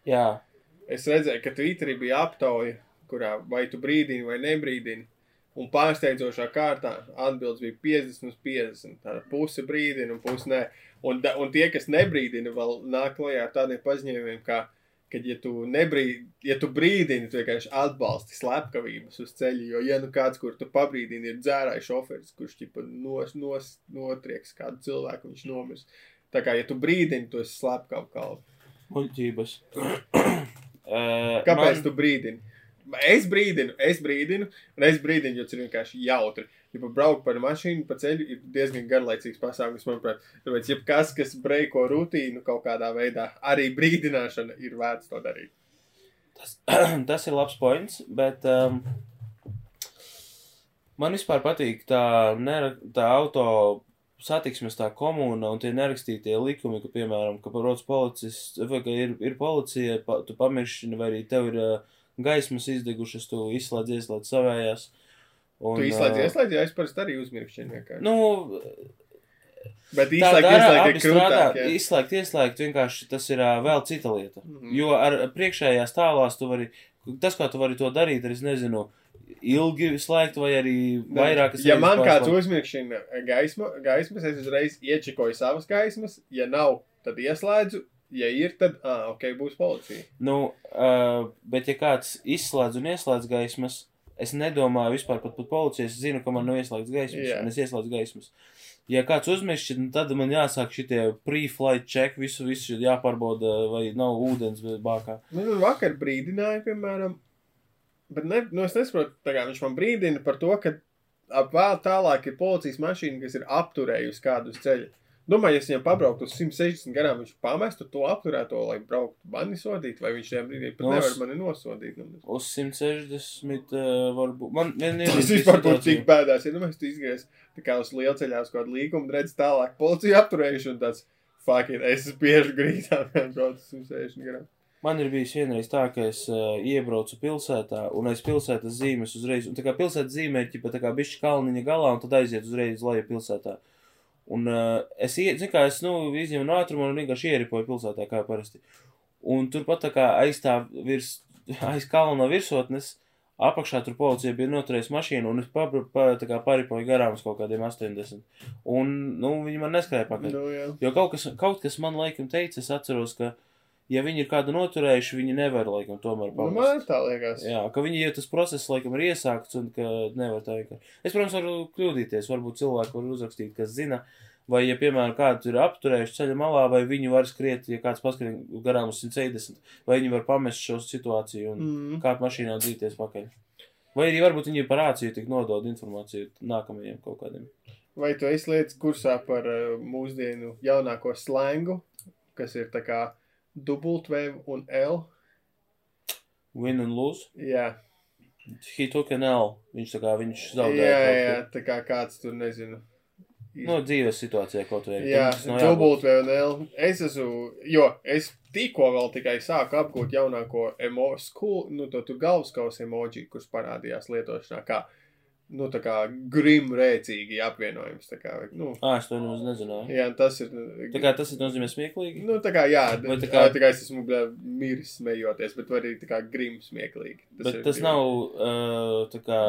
Jā, Es redzēju, ka Twitterī bija aptauja, kurā vai tu brīdini vai nebrīdini. Un pārsteidzošā kārtā atbildes bija 50 uz 50. Tāda puse brīdina un puse nē. Un, un tie, kas nebrīdina, vēl nāk klajā tādiem paziņojumiem, kā, ka, ja tu, nebrīd, ja tu brīdini, tu vienkārši atbalsti slepkavības uz ceļa. Jo, ja nu kāds, kur tu pabrīdini, ir dzērājs šoferis, kurš ķipa nos, nos, notrieks kādu cilvēku, viņš nomirs. Tā kā, ja tu brīdini, tu esi slepkavu kalvu. muļķības. Uh, *clears throat* Kāpēc man... tu brīdini? Es brīdinu, es brīdinu, un es brīdinu, jo tas ir vienkārši jautri. Ja braukt par mašīnu pa ceļu, ir diezgan garlaicīgs pasākums, manuprāt. Tāpēc, ja kas, kas breiko rutīnu kaut kādā veidā, arī brīdināšana ir vērts to darīt. Tas, *clears throat* tas ir labs points, bet um, man vispār patīk tā, nera, tā auto satiksmes tā komūna un tie nerakstītie likumi, ka, piemēram, ka parots policists, vai ka ir, ir policija, pa, tu pamiršķini, vai arī tev ir uh, gaismas izdegušas, tu izslēdz, ieslēdz savējās. Un, Tu izslēdz, ieslēdz, ja es parasti arī uzmirkšķinu vienkārši. Nu, Bet izslēgt, abi ir krūtāk, jā. izslēgt, ieslēgt, vienkārši tas ir ā, vēl cita lieta. Mhm. Jo ar priekšējās tālās tu vari, tas, kā tu vari to darīt, ir, es nezinu, ilgi slēgt vai arī vairākas Ja man kāds pārslēgt. uzmirkšķina gaisma, gaismas, es uzreiz iečikoju savas gaismas. Ja nav, tad ieslēdzu. Ja ir, tad, ah, ok, būs policija. Nu, uh, bet ja kāds izslēdz un ieslēdz gaismas, es nedomāju vispār pat par policiju, es zinu, ka man nav ieslēgts gaismas, Jā. un es ieslēdzu gaismas. Ja kāds uzmiršķi, nu, tad man jāsāk šitie pre-flight check, visu, visu jāpārbauda, vai nav ūdens bākā. Nu, nu, vakar brīdināja, piemēram, bet ne, nu, es nesaprotu, tā kā viņš man brīdina par to, ka ap vēl tālāk ir policijas mašīna, kas ir apturējusi kādu uz ceļa. Domāju, ja viņam pabrauktu uz 160 garām, viņš pamestu to apturēto, lai brauktu mani sodīt, vai viņš tajā brīdī pat es- nevar mani nosodīt. Nu, Uz 160 uh, varbūt. Man *laughs* vienīgi Tas vispār būtu tik bēdās, ja mēs tu izgriez tā kā uz lielceļā uz kādu līgumu, redz tālāk policija apturējuši un tāds, fuck it, es bieži grīdā, *laughs* braucu uz 160 garām. Man ir bijis vienreiz tā, ka es uh, iebraucu pilsētā, un aiz pilsētas zīmes uzreiz, un tā kā pilsētas zīmē ir ķipa tā kā bišķi kalniņa galā, un tad aiziet uzreiz leju pilsētā. Un uh, es, ie- zin kā, es, nu, izņemu no ātruma un vienkārši ieripoju pilsētā, kā parasti. Un turpat tā kā aiz tā virs, *laughs* aiz kalna virsotnes, apakšā tur policija bija noturējusi mašīnu, un es pa, pa, tā kā paripoju garām uz kaut kādiem 80. Un, nu, viņi man neskrēja pakaļ. Nu, jā. Jo kaut kas, kaut kas man laikam teica, es atceros, ka, ja viņi ir kādu noturējuši, viņi nevar laikam tomēr Nu, man pamest. tā liekas. Jā, ka viņi, ja tas process laikam ir iesākts un ka nevar tā vienkārši. Es, protams, varu kļūdīties, varbūt cilvēki var uzrakstīt, kas zina, vai, ja, piemēram, kādu ir apturējuši ceļa malā, vai viņi var skriet, ja kāds paskrien garām uz 170, vai viņi var pamest šo situāciju un Mm. kāpt mašīnā un dzīties pakaļ. Vai arī varbūt viņi par rāciju tik nodod informāciju nākamajiem kaut kādiem. Vai tu esi lietas kursā par uh, mūsdienu jaunāko slangu, kas ir tā kā W un L? Win and lose. Jā, He took an L. Viņš tā kā viņš jā, zaudēja. jā, jā, ko. tā kā kāds tur nezinu. No dzīves situācijā kaut vai. Jā, Tam tas nav jābūt. W un L. Es esmu, jo es tikko vēl tikai sāku apgūt jaunāko emo school, nu, to tur galvaskaus emoji, kurš parādījās lietošanā, kā, nu, tā kā grim rēcīgi apvienojums, tā kā, nu, Ā, es to nemaz nezināju. jā, tas ir, Tā kā tas ir nozīmē smieklīgi. nu, tā kā, jā, Vai tā kā, tā kā es esmu, bļā, miris smejoties, bet var arī tā kā grim smieklīgi. Bet ir tas divi. nav uh, tā kā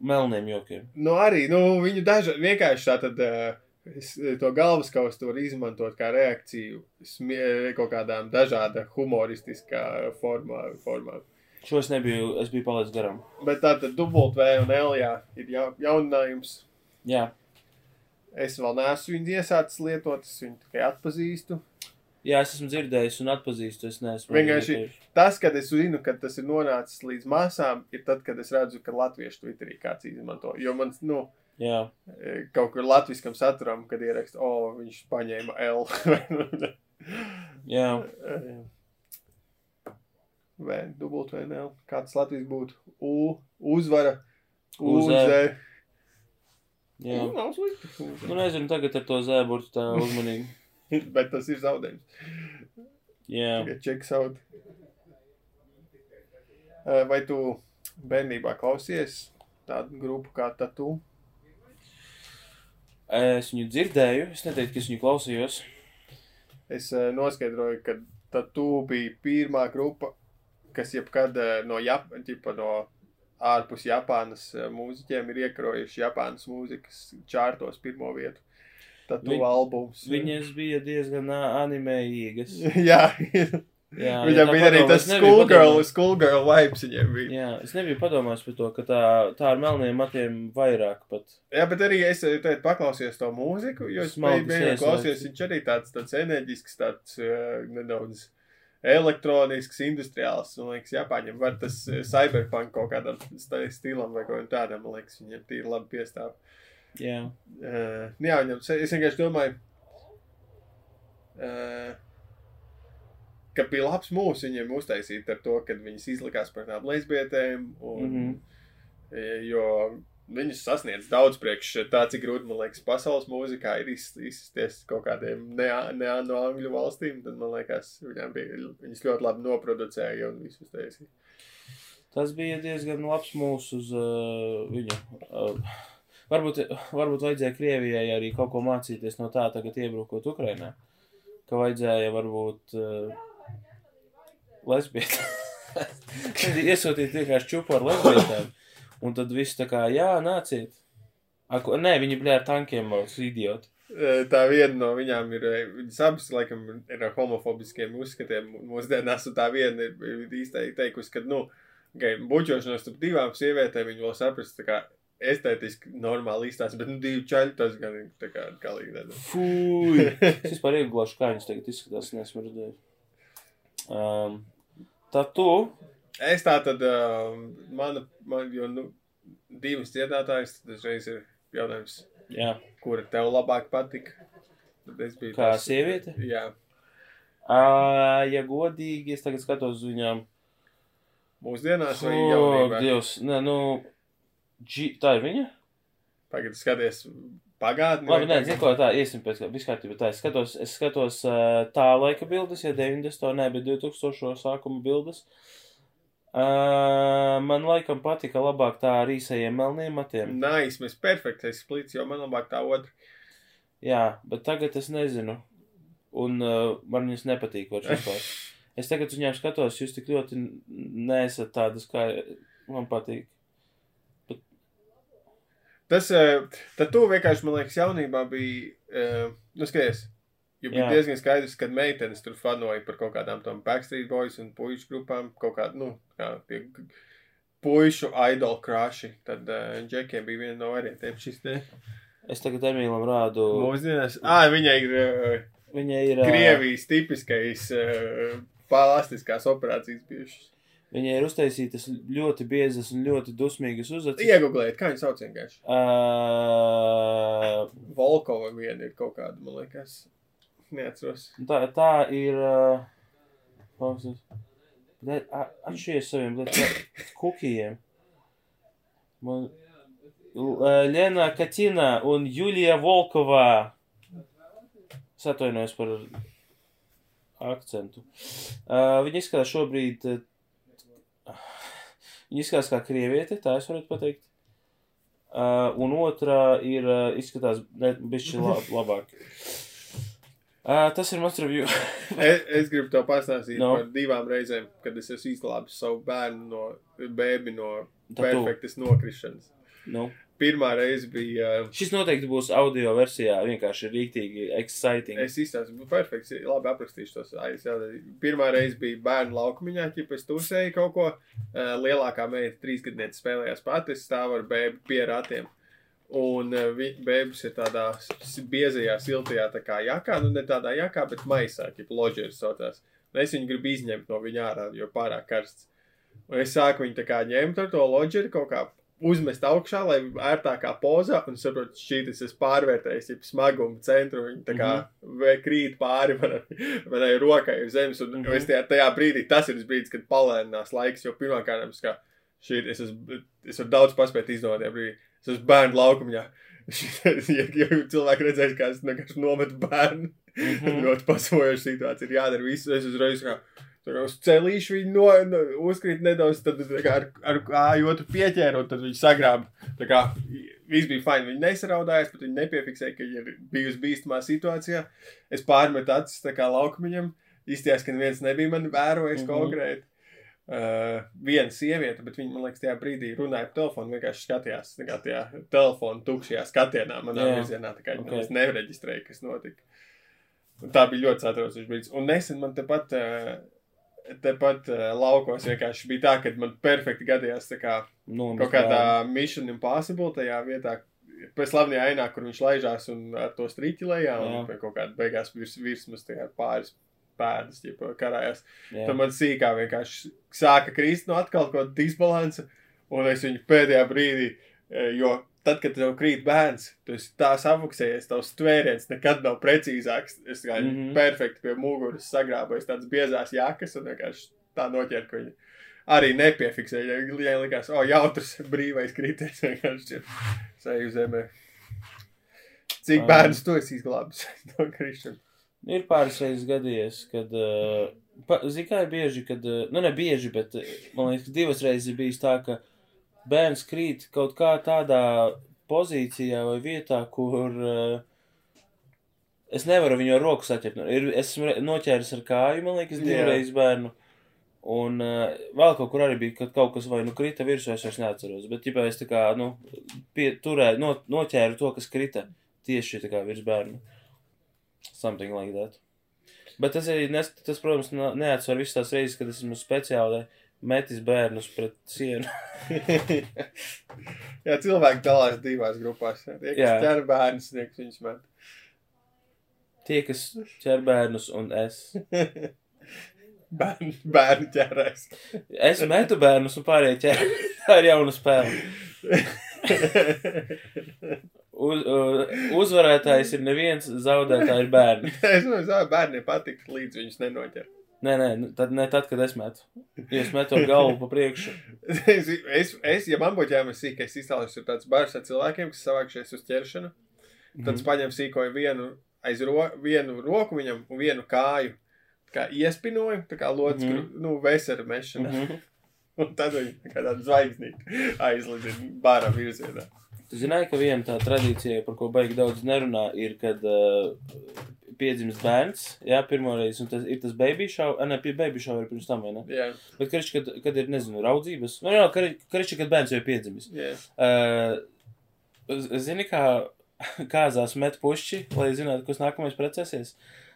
melniem jokiem. Nu, arī, nu, viņu daži vienkārši tā tad. Uh, Es to galvaskaustu var izmantot kā reakciju smie, kaut kādām dažādām humoristiskā formā. formā. Šo es nebiju, es biju palaidis garām. Bet tā tad dubult V un L jā, ir ja, jauninājums. Jā, Es vēl neesmu viņu iesācis lietot, es viņu tikai atpazīstu. jā es esmu dzirdējis un atpazīstu. Es neesmu. Vienkārši-. Tas, kad es zinu, ka tas ir nonācis līdz masām, ir tad, kad es redzu, ka latviešu Twitterī kāds izmanto. Jo man, nu, Jā, kaut kur latviskam saturam, kad ieraksta, o, oh, viņš paņēma L. *laughs* jā. Vai dubult vai nē, kāds Latvijas būtu? U, uzvara, UZ. UZ. jā. Nu, nav slikti. Nu, nezinu, tagad ar to zēburtu tā uzmanīgi. *laughs* Bet tas ir zaudējums. Jā. Tikai checks out. Eh, Vai tu bērnībā klausies tādu grupu kā Tatu? Es viņu dzirdēju, es neteiktu, ka es viņu klausījos. Es eh, noskaidroju, ka Tatu bija pirmā grupa, kas jebkad eh, no, Jap ģipa, no ārpus Japānas eh, mūziķiem ir iekarojuši Japānas mūzikas čārtos pirmo vietu. Tatu Viņ- albums. Viņas bija diezgan ā, animējīgas. *laughs* Jā, Jā, viņam bija arī tas schoolgirl, schoolgirl vibes viņam bija. Jā, es nebiju padomājis par to, ka tā, tā ar melniem matiem vairāk pat. Jā, bet arī es eh, tagad paklausījos to mūziku, jo es biju ieslēgts. klausies, viņš arī tāds, tāds enerģisks, tāds uh, nedaudz elektronisks, industriāls, man liekas, Japāņiem var tas eh, cyberpunk kaut kādam stilam vai kaut tādam, man liekas, viņiem tīri labi piestāv. Jā, Uh, jā, viņam, es vienkārši domāju, uh, ka bija labs mūs viņiem uztaisīt ar to, kad viņas izlikās par tādām lesbietēm, un, mm. -hmm. jo viņas sasniedz daudz priekš tā, cik grūti, man liekas, pasaules mūzikā ir iz- izsties kaut kādiem ne, ne no angļu valstīm, tad, man liekas, viņām bija, viņas ļoti labi noproducēja un visu uztaisīja. tas bija diezgan labs mūsu uz uh, viņu. Uh, varbūt, varbūt vajadzēja Krievijai arī kaut ko mācīties no tā, tagad iebrukot Ukrainā. Ka vajadzēja varbūt uh, lesbietēm. *laughs* Iesūtīt vienkārši čupu ar lesbietēm. Un tad viss tā kā, jā, nāciet. Ako, nē, viņi bija ar tankiem, mums idioti. Tā viena no viņām ir, e, viņas abas, laikam, ir ar homofobiskiem uzskatiem mūsdienās, un tā viena ir ir īsti teikusi, ka, nu, okay, bučošanos starp divām sievietēm viņi vēl saprast, tā kā estētiski normāli izstāsta, bet, nu, divi čaļi tas gan ir, tā kā, galīgi nedod. Fui! *laughs* Es vispār iegulēšu, kā viņas tagad izskatās, nesmu redzējis. Um, tā tu, Es tā tad, uh, mana, man, jo, nu, divas dziedātājas, tad uzreiz ir jautājums, jā, kura tev labāk patika. Tad es biju kā tas- sieviete. Jā, Uh, ja godīgi, es tagad skatos uz viņām. mūsdienās vai O, jaunībā. Dievs, nē, nu, G, tā ir viņa? Pagad skaties pagātni. Labi, nē, zinu, ko tā iesim pēc kā, viskārtībā tā. Es skatos, es skatos uh, tā laika bildes, ja 90. nē, bet 2000. sākuma bildes. Uh, man laikam patika labāk tā ar īsajiem melniem matiem. Nice, mēs perfektais splits, jo man labāk tā otra. Jā, bet tagad es nezinu. Un uh, man viņas nepatīk vairs *laughs* vispār. Es tagad uz viņiem skatos, jūs tik ļoti n- neesat tādas, kā man patīk. Tas, eh, tad tu vienkārši, man liekas, jaunībā bija, eh, nu, skaties, jo bija Jā. diezgan skaidrs, kad meitenes tur fanoja par kaut kādām tom Backstreet Boys un puišu grupām, kaut kādu, nu, kā tie puišu idol crushi, tad uh, Džekiem bija viena no variantiem šis te Es tagad Emīlam rādu. mūsdienās. Ā, viņai ir uh, Viņa ir. ā, Krievijas tipiskais uh, plastiskās operācijas bijušas. Viņai ir uztaisītas ļoti biezas un ļoti dusmīgas uzacis. Iegugliet, kā viņi sauc vienkārši. Uh, Volkova viena ir kaut kāda, man liekas, neatceros. tā, tā ir. Bet atšķiries saviem kukijiem. Man. Lena Katina un Julija Volkova. Es atvainojos par akcentu. Uh, viņa izskatās šobrīd. Uh, viņa izskatās kā krieviete, tā es varu pateikt. Uh, un otrā ir uh, izskatās bišķi lab, labāk. Uh, tas ir mans review. Es, es gribu tev pastāstīt No. no. par divām reizēm, kad es esmu izglābis savu bērnu no bērnu no Tatu. perfektas nokrišanas. nu. Pirmā reize bija. uh, Šis noteikti būs audio versijā, vienkārši rīktīgi exciting. Es izstāstīju, perfekts, labi aprakstīšu tos. Ai, es jau- Pirmā reize bija bērnu laukumiņā, ja es tusēju kaut ko. Uh, lielākā meita, trīsgadniece, spēlējās pati, es stāvu ar bēbu pie ratiem. Un uh, bēbis ir tādā biezajā, siltajā tā kā jakā, nu ne tādā jakā, bet maisā, kaip loģeris saucās. Un es viņu gribu izņemt no viņa ārā, jo pārāk karsts. Un es sāku viņu tā kā ņemt ar to loģeri kaut kā uzmest augšā, lai ērtākā pozā, un saprotu, šī tas ir pārvērtējis, ja smagumu centru, viņi tā kā mm -hmm. krīt pāri manai, *laughs* manai rokai uz zemes, un mm. -hmm. es tajā, tajā brīdī, tas ir tas brīdis, kad palēninās laiks, jo pirmā kārtā, kā šī, es esmu, es varu daudz paspēt izdomāt tajā brīdī, esmu bērnu laukumā. ja, *laughs* ja cilvēki redzēs, kā es vienkārši nometu bērnu, mm. -hmm. ļoti pasojoša situācija, ir jādara viss, es uzreiz kā, uz celīšu viņi no, no, uzkrīt nedaudz, tad kā ar, ar kāju otru pieķēru, un tad viņi sagrāba. Tā kā viss bija fini. Viņi nesaraudājās, bet viņi nepiefiksēja, ka ir bijusi bīstamā situācijā. Es pārmetu acis tā kā laukumiņam. Izties, ka neviens nebija mani vērojis mm. -hmm. konkrēti. Uh, viena sieviete, bet viņa, man liekas, tajā brīdī runāja pa telefonu, vienkārši skatījās kā tajā telefona tukšajā skatienā manā Jā. yeah. virzienā. Tā kā Ok. okay. es nereģistrēju, kas notika. Un tā bija ļoti satraucoša brīdis. Un nesen man tepat, uh, tepat uh, laukos vienkārši bija tā, ka man perfekti gadījās kā Nu, kaut kādā Mission Impossible tajā vietā. Pēc slavenajā ainā, kur viņš laižās un ar to strīķi lejā, un Jā. kaut kāda beigās virs, virsmas tajā pāris pēdas, ja karājās. Jā. Tad man sīkā vienkārši sāka krist no atkal kaut kāda disbalansa, un es viņu pēdējā brīdī, e, jo tad, kad tev krīt bērns, tu esi tā safuksējies, tavs tvēriens nekad nav precīzāks. Es kā mm. -hmm. perfekti pie muguras sagrābojos tādas biezās jakas, un vienkārši tā noķēru, ka viņi arī nepiefiksēja. Ja likās, o, jautrs *laughs* brīvais kritiens vienkārši seju zemē. Cik Ā. bērnus tu esi izglābis *laughs* no krišana? Ir pāris reizes gadījies, kad. Uh, Zini, kā ir bieži, kad. Uh, nu, ne bieži, bet uh, man liekas, divas reizes ir bijis tā, ka bērns krīt kaut kā tādā pozīcijā vai vietā, kur. Uh, es nevaru viņu ar roku saķert. Nu, Ir, esmu noķēris ar kāju, man liekas, divreiz bērnu. Un uh, vēl kaut kur arī bija, kad kaut kas vai nu krita virsū, es vairs neatceros. Bet, ja es tā kā, nu, pie, turēju, no, noķēru to, kas krita tieši tā kā virs bērnu. Something like that. Bet tas arī, nes, tas, protams, neatsver visas tās reizes, kad esmu speciāli metis bērnus pret sienu. *laughs* Jā, cilvēki dalās divās grupās. Tie, kas ķer bērnus, tie, kas viņus met. Tie, kas ķer bērnus un es. *laughs* Bērni, bērni ķerēs. Es metu bērnus un pārējie ķer. Tā ir jauna spēle. *laughs* Uz, uzvarētājs ir neviens, zaudētāji ir bērni. *laughs* es domāju, bērniem patīk, līdz viņus nenoķer. Nē, nē, nu, tad, ne tad, kad es metu. Ja es metu ar galvu pa priekšu. *laughs* es, es, es, ja man būtu jāmēs sīk, es ir tāds bars ar cilvēkiem, kas savākšies uz ķeršanu. Tad es Mhm. paņēmu sīkoju vienu, aiz ro, vienu roku viņam un vienu kāju. Kā iespinoju, tā kā lodziņš, mm. -hmm. nu, vesera mešana. Mm. -hmm. *laughs* Un tad viņi kā tādu zvaigznīti aizlidina bara virzienā. Tu zināji, ka viena tā tradīcija, par ko baigi daudz nerunā, ir, kad uh, piedzimst bērns, jā, pirmoreiz, un tas ir tas baby show, a, ne, pie baby show ir pirms tam, vai ne? Jā, Bet, karš, kad, kad ir, nezinu, raudzības, nu, jā, karš, kad bērns jau ir piedzimis. jā. Uh, zini, kā *laughs* kāzās met pušķi, lai zinātu, kas nākamais precēsies,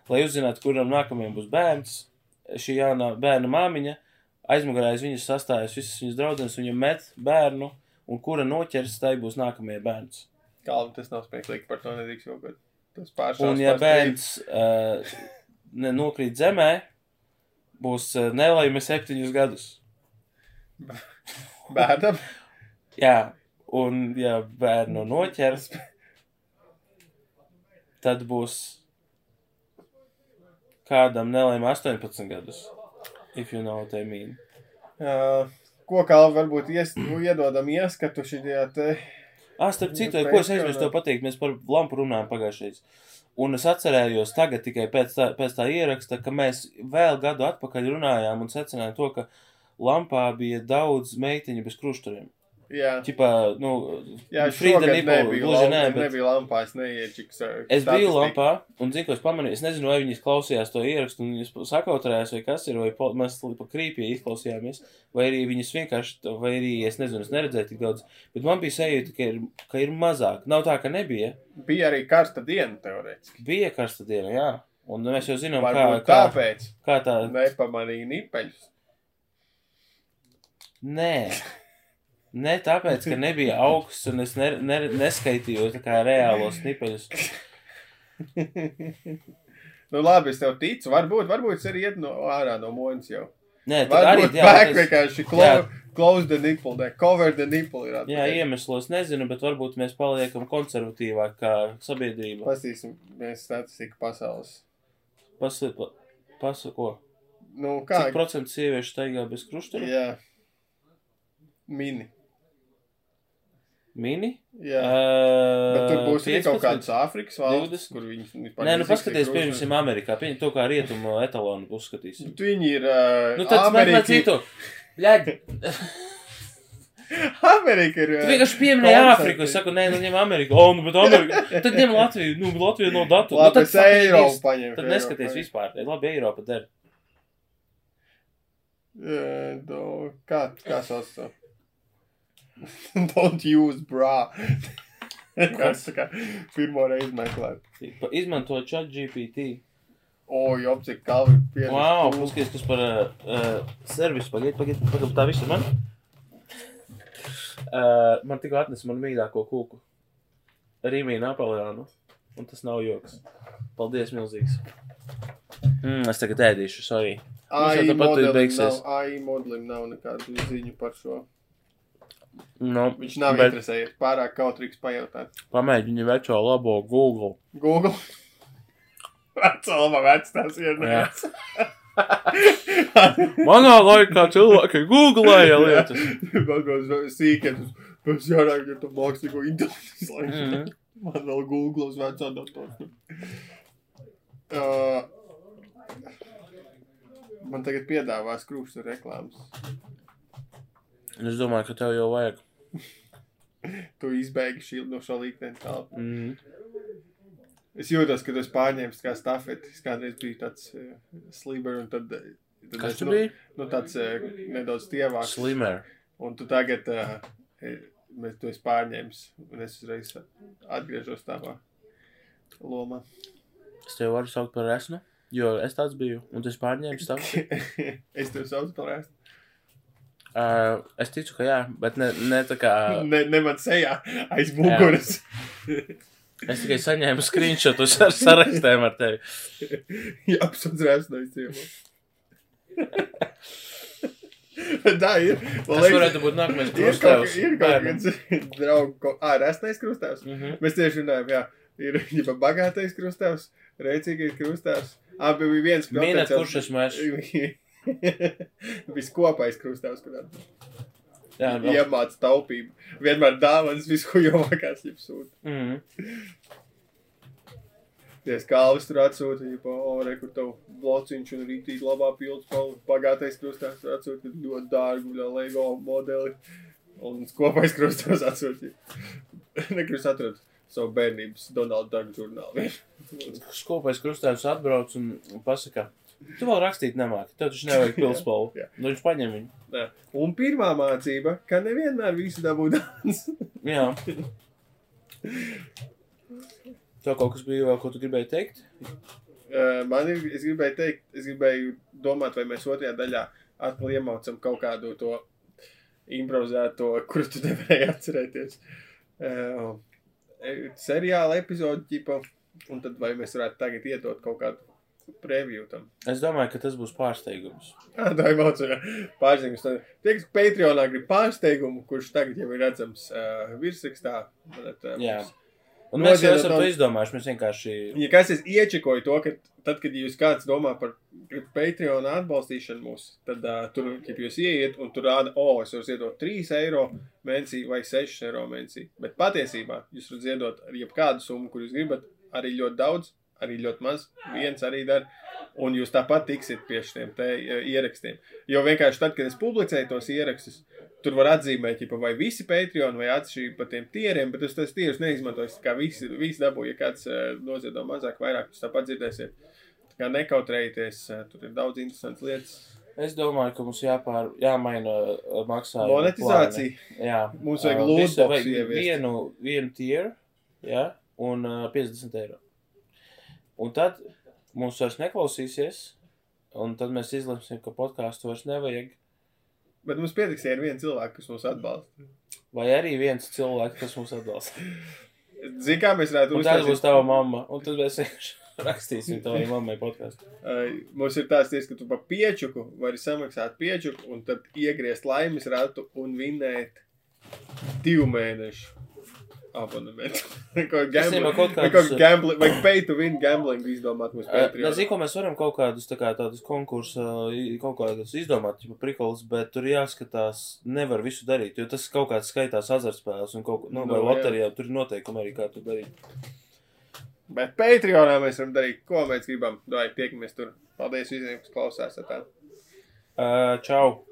lai uzzinātu, kuram nākamajam būs bērns, šī jaunā bērna māmiņa, aizmugurē aiz viņas sastājas visas viņas draudzenes, viņa met bērnu, un kura noķers, tai būs nākamajai bērns. Kalvi, tas nav smieklīgi, par to nedrīkst jau gadu. Tas pāršās. Un, ja bērns uh, nokrīt zemē, būs uh, nelaime septiņus gadus. *laughs* Bērnam, Jā, un ja bērnu noķers, tad būs kādam nelaime 18 gadus. If you know what I mean. uh, ko Kalvi varbūt ies, nu, iedodam ieskatu šajā te. Ah, starp citu, ko es aizmirsu to pateikt, mēs par lampu runājām pagājušajā. Un es atcerējos tagad tikai pēc tā, pēc tā ieraksta, ka mēs vēl gadu atpakaļ runājām un secinājām to, ka lampā bija daudz meitiņu bez krušturiem. Jā, Ķipā, nu, jā Nipple, nebija, gluži lampa, nē, bet- nebija lampā, es neiečiks. Es biju lampā, un zinu, ko es pamanīju. Es nezinu, vai viņas klausījās to ierakstu, un viņas sakautrējās, vai kas ir, vai pa- mēs pa krīpī izklausījāmies, vai arī viņas vienkārši, vai arī, es nezinu, es neredzēju tik daudz. Bet man bija sajūta, ka ir, ka ir mazāk. Nav tā, ka nebija. Bija arī karsta diena, teorētiski. Bija karsta diena, jā. Un mēs jau zinām, kā, Varbūt kā, tāpēc kā tā. nepamanīja nipeļus. Nē. *laughs* Ne tāpēc, ka nebija augsts, un es ne, ne, neskaitīju tā kā reālos nipeļus. *laughs* nu labi, es tev ticu. Varbūt, varbūt es arī iet no ārā no moņas jau. Nē, tā arī jā, back tas- vienkārši jā. close, close the nipple, ne, cover the nipple ir Jā, atpakaļ. iemeslos nezinu, bet varbūt mēs paliekam konservatīvāk kā sabiedrība. Pastīsim, mēs statistiku pasaules. Pasaka, pasa, ko? Nu, Kā? Cik procentu sieviešu staigā bez krusta? Jā. Mini. Mini? Jā. Uh, Bet tur būs arī kaut kāds Āfrikas valsts, 20. kur viņas vispār Nē, nu paskaties, pieņemsim Amerikā. Pieņem to kā rietumu etalonu uzskatīsim. Viņi ir uh, Nu, tad mēs Amerika. citu. Ļaļ, *laughs* Amerika ir. tu uh, vienkārši pieminēji. Āfriku. Es saku, nē, nu ņem Ameriku. O, nu, bet Amerika. *laughs* Tad ņem Latviju. Nu, Latvija no datu. Nu, Labi, tad es faktiski Eiropu paņemšu. Tad neskaties paņemšu. vispār. Labi, Eiropa der. Jā, do- Kā, kā sauc to? *laughs* Don't use bra. Kas tā kā pirmo reizi meklēt. Izmanto chat GPT. O, jau cik kalvi pieņem. Wow, paskaties, kas par uh, servisu. Pagaid, pagaid, pagaid, tā viss ir man. Uh, man tikko atnesa manu mīļāko kūku. Rīmī Napoleānu. Un tas nav joks. Paldies, milzīgs. Mm, es tagad ēdīšu, sorry. AI modelim nav, AI modelim nav nekādu ziņu par šo. No, Viņš nav Bet- interesējies. Pārāk kautrīgs pajautāt. pamēģini veco labo Google. Google. *laughs* Vecālama vec tas ir. Manā laikā cilvēki googlēja lietas. Kaut sīkietus. Pēc jārāk, ja tu mākslīgo intelektu slēgšu. Man vēl Google uz vecā datora. Uh, man tagad piedāvās krūstu reklāmas. Es domāju, ka tev jau vajag. Tu izbeigi šī, no šo līkneni tālu. Mm. Es jūtos, ka tu esi pārņēmis kā stafeti. Es kādreiz biju tāds uh, slīber un tad, uh, tad Kas es, tu nu, biji? nu, tāds uh, nedaudz tievāks. Slimer. Un tu tagad, uh, mēs tu esi pārņēmis, un es uzreiz atgriežos tavā lomā. Es tev varu saukt par esmu, jo es tāds biju. Un tas pārņēmis *laughs* tavu. es tev saucu par ēstu. Uh, es ticu, ka jā, bet ne, ne tā kā. Ne, ne man sejā, aiz muguras. Es tikai saņēmu screenshotus ar sarakstiem ar tevi. *laughs* Jā, apsūdz no izcīmuma. *laughs* Tā ir. Tas liekas, varētu būt nākamais Ir kaut, ir kaut kāds draugs, ko... Ā, resnais krustāvs. Mhm. Mēs tieši runājam, jā. Ir jau bagātais krustāvs, rēcīgais krustāvs. Abi bija viens Mīnēt, kurš esmu es? *laughs* *laughs* Viskopais krustāvs, kurā Jā, vēl. iemāc taupību. Vienmēr dāvanas viskujovākās jeb sūta. Mhm. Ties kalvis tur atsūta, ja pa, o, re, kur tev blociņš un rītīgi labā pildspalva. Bagātais krustāvs tur atsūta, ļoti dārgu, bļā, Lego modeli. Un kopais krustāvs atsūta. *laughs* Nekur es atradu savu bērnības Donalda Duck žurnālu. skopais krustēvs atbrauc un pasaka, tu vēl rakstīt nemāki, tev taču nevajag *laughs* pilspolu. Jā. Nu, viņš paņem viņu. Nē. Un pirmā mācība, ka nevienmēr visu dabū dāvāns. *laughs* Jā. Tev kaut kas bija vēl, ko tu gribēji teikt? Uh, Man ir, es gribēju teikt, es gribēju domāt, vai mēs otrajā daļā atkal iemaucam kaut kādu to improvizēto, kuru tu nevarēji atcerēties. Uh, seriāla epizodi, ķipa, un tad vai mēs varētu tagad iedot kaut kādu preview tam. Es domāju, ka tas būs pārsteigums. Ah, *laughs* tā ir mācīja. Pārsteigums. Tad, Tie, kas Patreonā grib pārsteigumu, kurš tagad jau ir redzams uh, virsrakstā. Tad, uh, Jā. Un mēs jau esam to izdomājuši. Mēs vienkārši. Ja kas es iečekoju to, ka tad, kad jūs kāds domā par Patreon atbalstīšanu mūs, tad uh, tur, kad jūs ieiet un tur rāda, o, oh, es varu ziedot 3 eiro mēnesī vai 6 eiro mēnesī. Bet patiesībā jūs varat ziedot ar jebkādu summu, kur jūs gribat, arī ļoti daudz, arī ļoti maz, viens arī dar. Un jūs tāpat tiksiet pie šiem eh, ierakstiem. Jo vienkārši tad, kad es publicēju tos ierakstus, tur var atzīmēt, ja vai visi Patreon vai atšķirīgi par tiem tieriem, bet es tos tierus neizmantoju. Kā visi, visi dabūju, ja kāds uh, noziedo mazāk, vairāk, jūs tāpat dzirdēsiet. Tā kā nekautrējieties, uh, tur ir daudz interesantas lietas. Es domāju, ka mums jāpār, jāmaina maksājuma. Monetizācija. plāni. Jā. Mums vajag boxu vajag. Vienu, vienu tieru, jā, un uh, 50 eiro. Un tad mums vairs neklausīsies, un tad mēs izlemsim, ka podkāstu vairs nevajag. Bet mums pietiks, ja ir viens cilvēks, kas mūs atbalsta. Vai arī viens cilvēks, kas mums atbalsta. Zini, kā mēs varētu Un tad būs tava mamma, un tad mēs *laughs* rakstīsim tavai mammai podkāstu. Uh, mums ir tāds tiesa, ka tu par piečuku vari samaksāt piečuku un tad iegriezt laimes ratu un vinēt divu mēnešu abonementu. Es *laughs* gambling, kaut vai kādus- gambling, vai pay to win gambling izdomāt mums Patreon. Nezinu, ko mēs varam kaut kādus tā kā tādus konkursus, kaut kādus izdomāt, jau prikals, bet tur jāskatās, nevar visu darīt, jo tas kaut kāds skaitās azartspēles un kaut, nu, vai Nu, jā. loterijā, tur ir noteikumi arī, kā tu darīt. Bet Patreonā mēs varam darīt, ko mēs gribam. Dai, tiekamies tur. Paldies visiem, kas klausās. Uh, čau!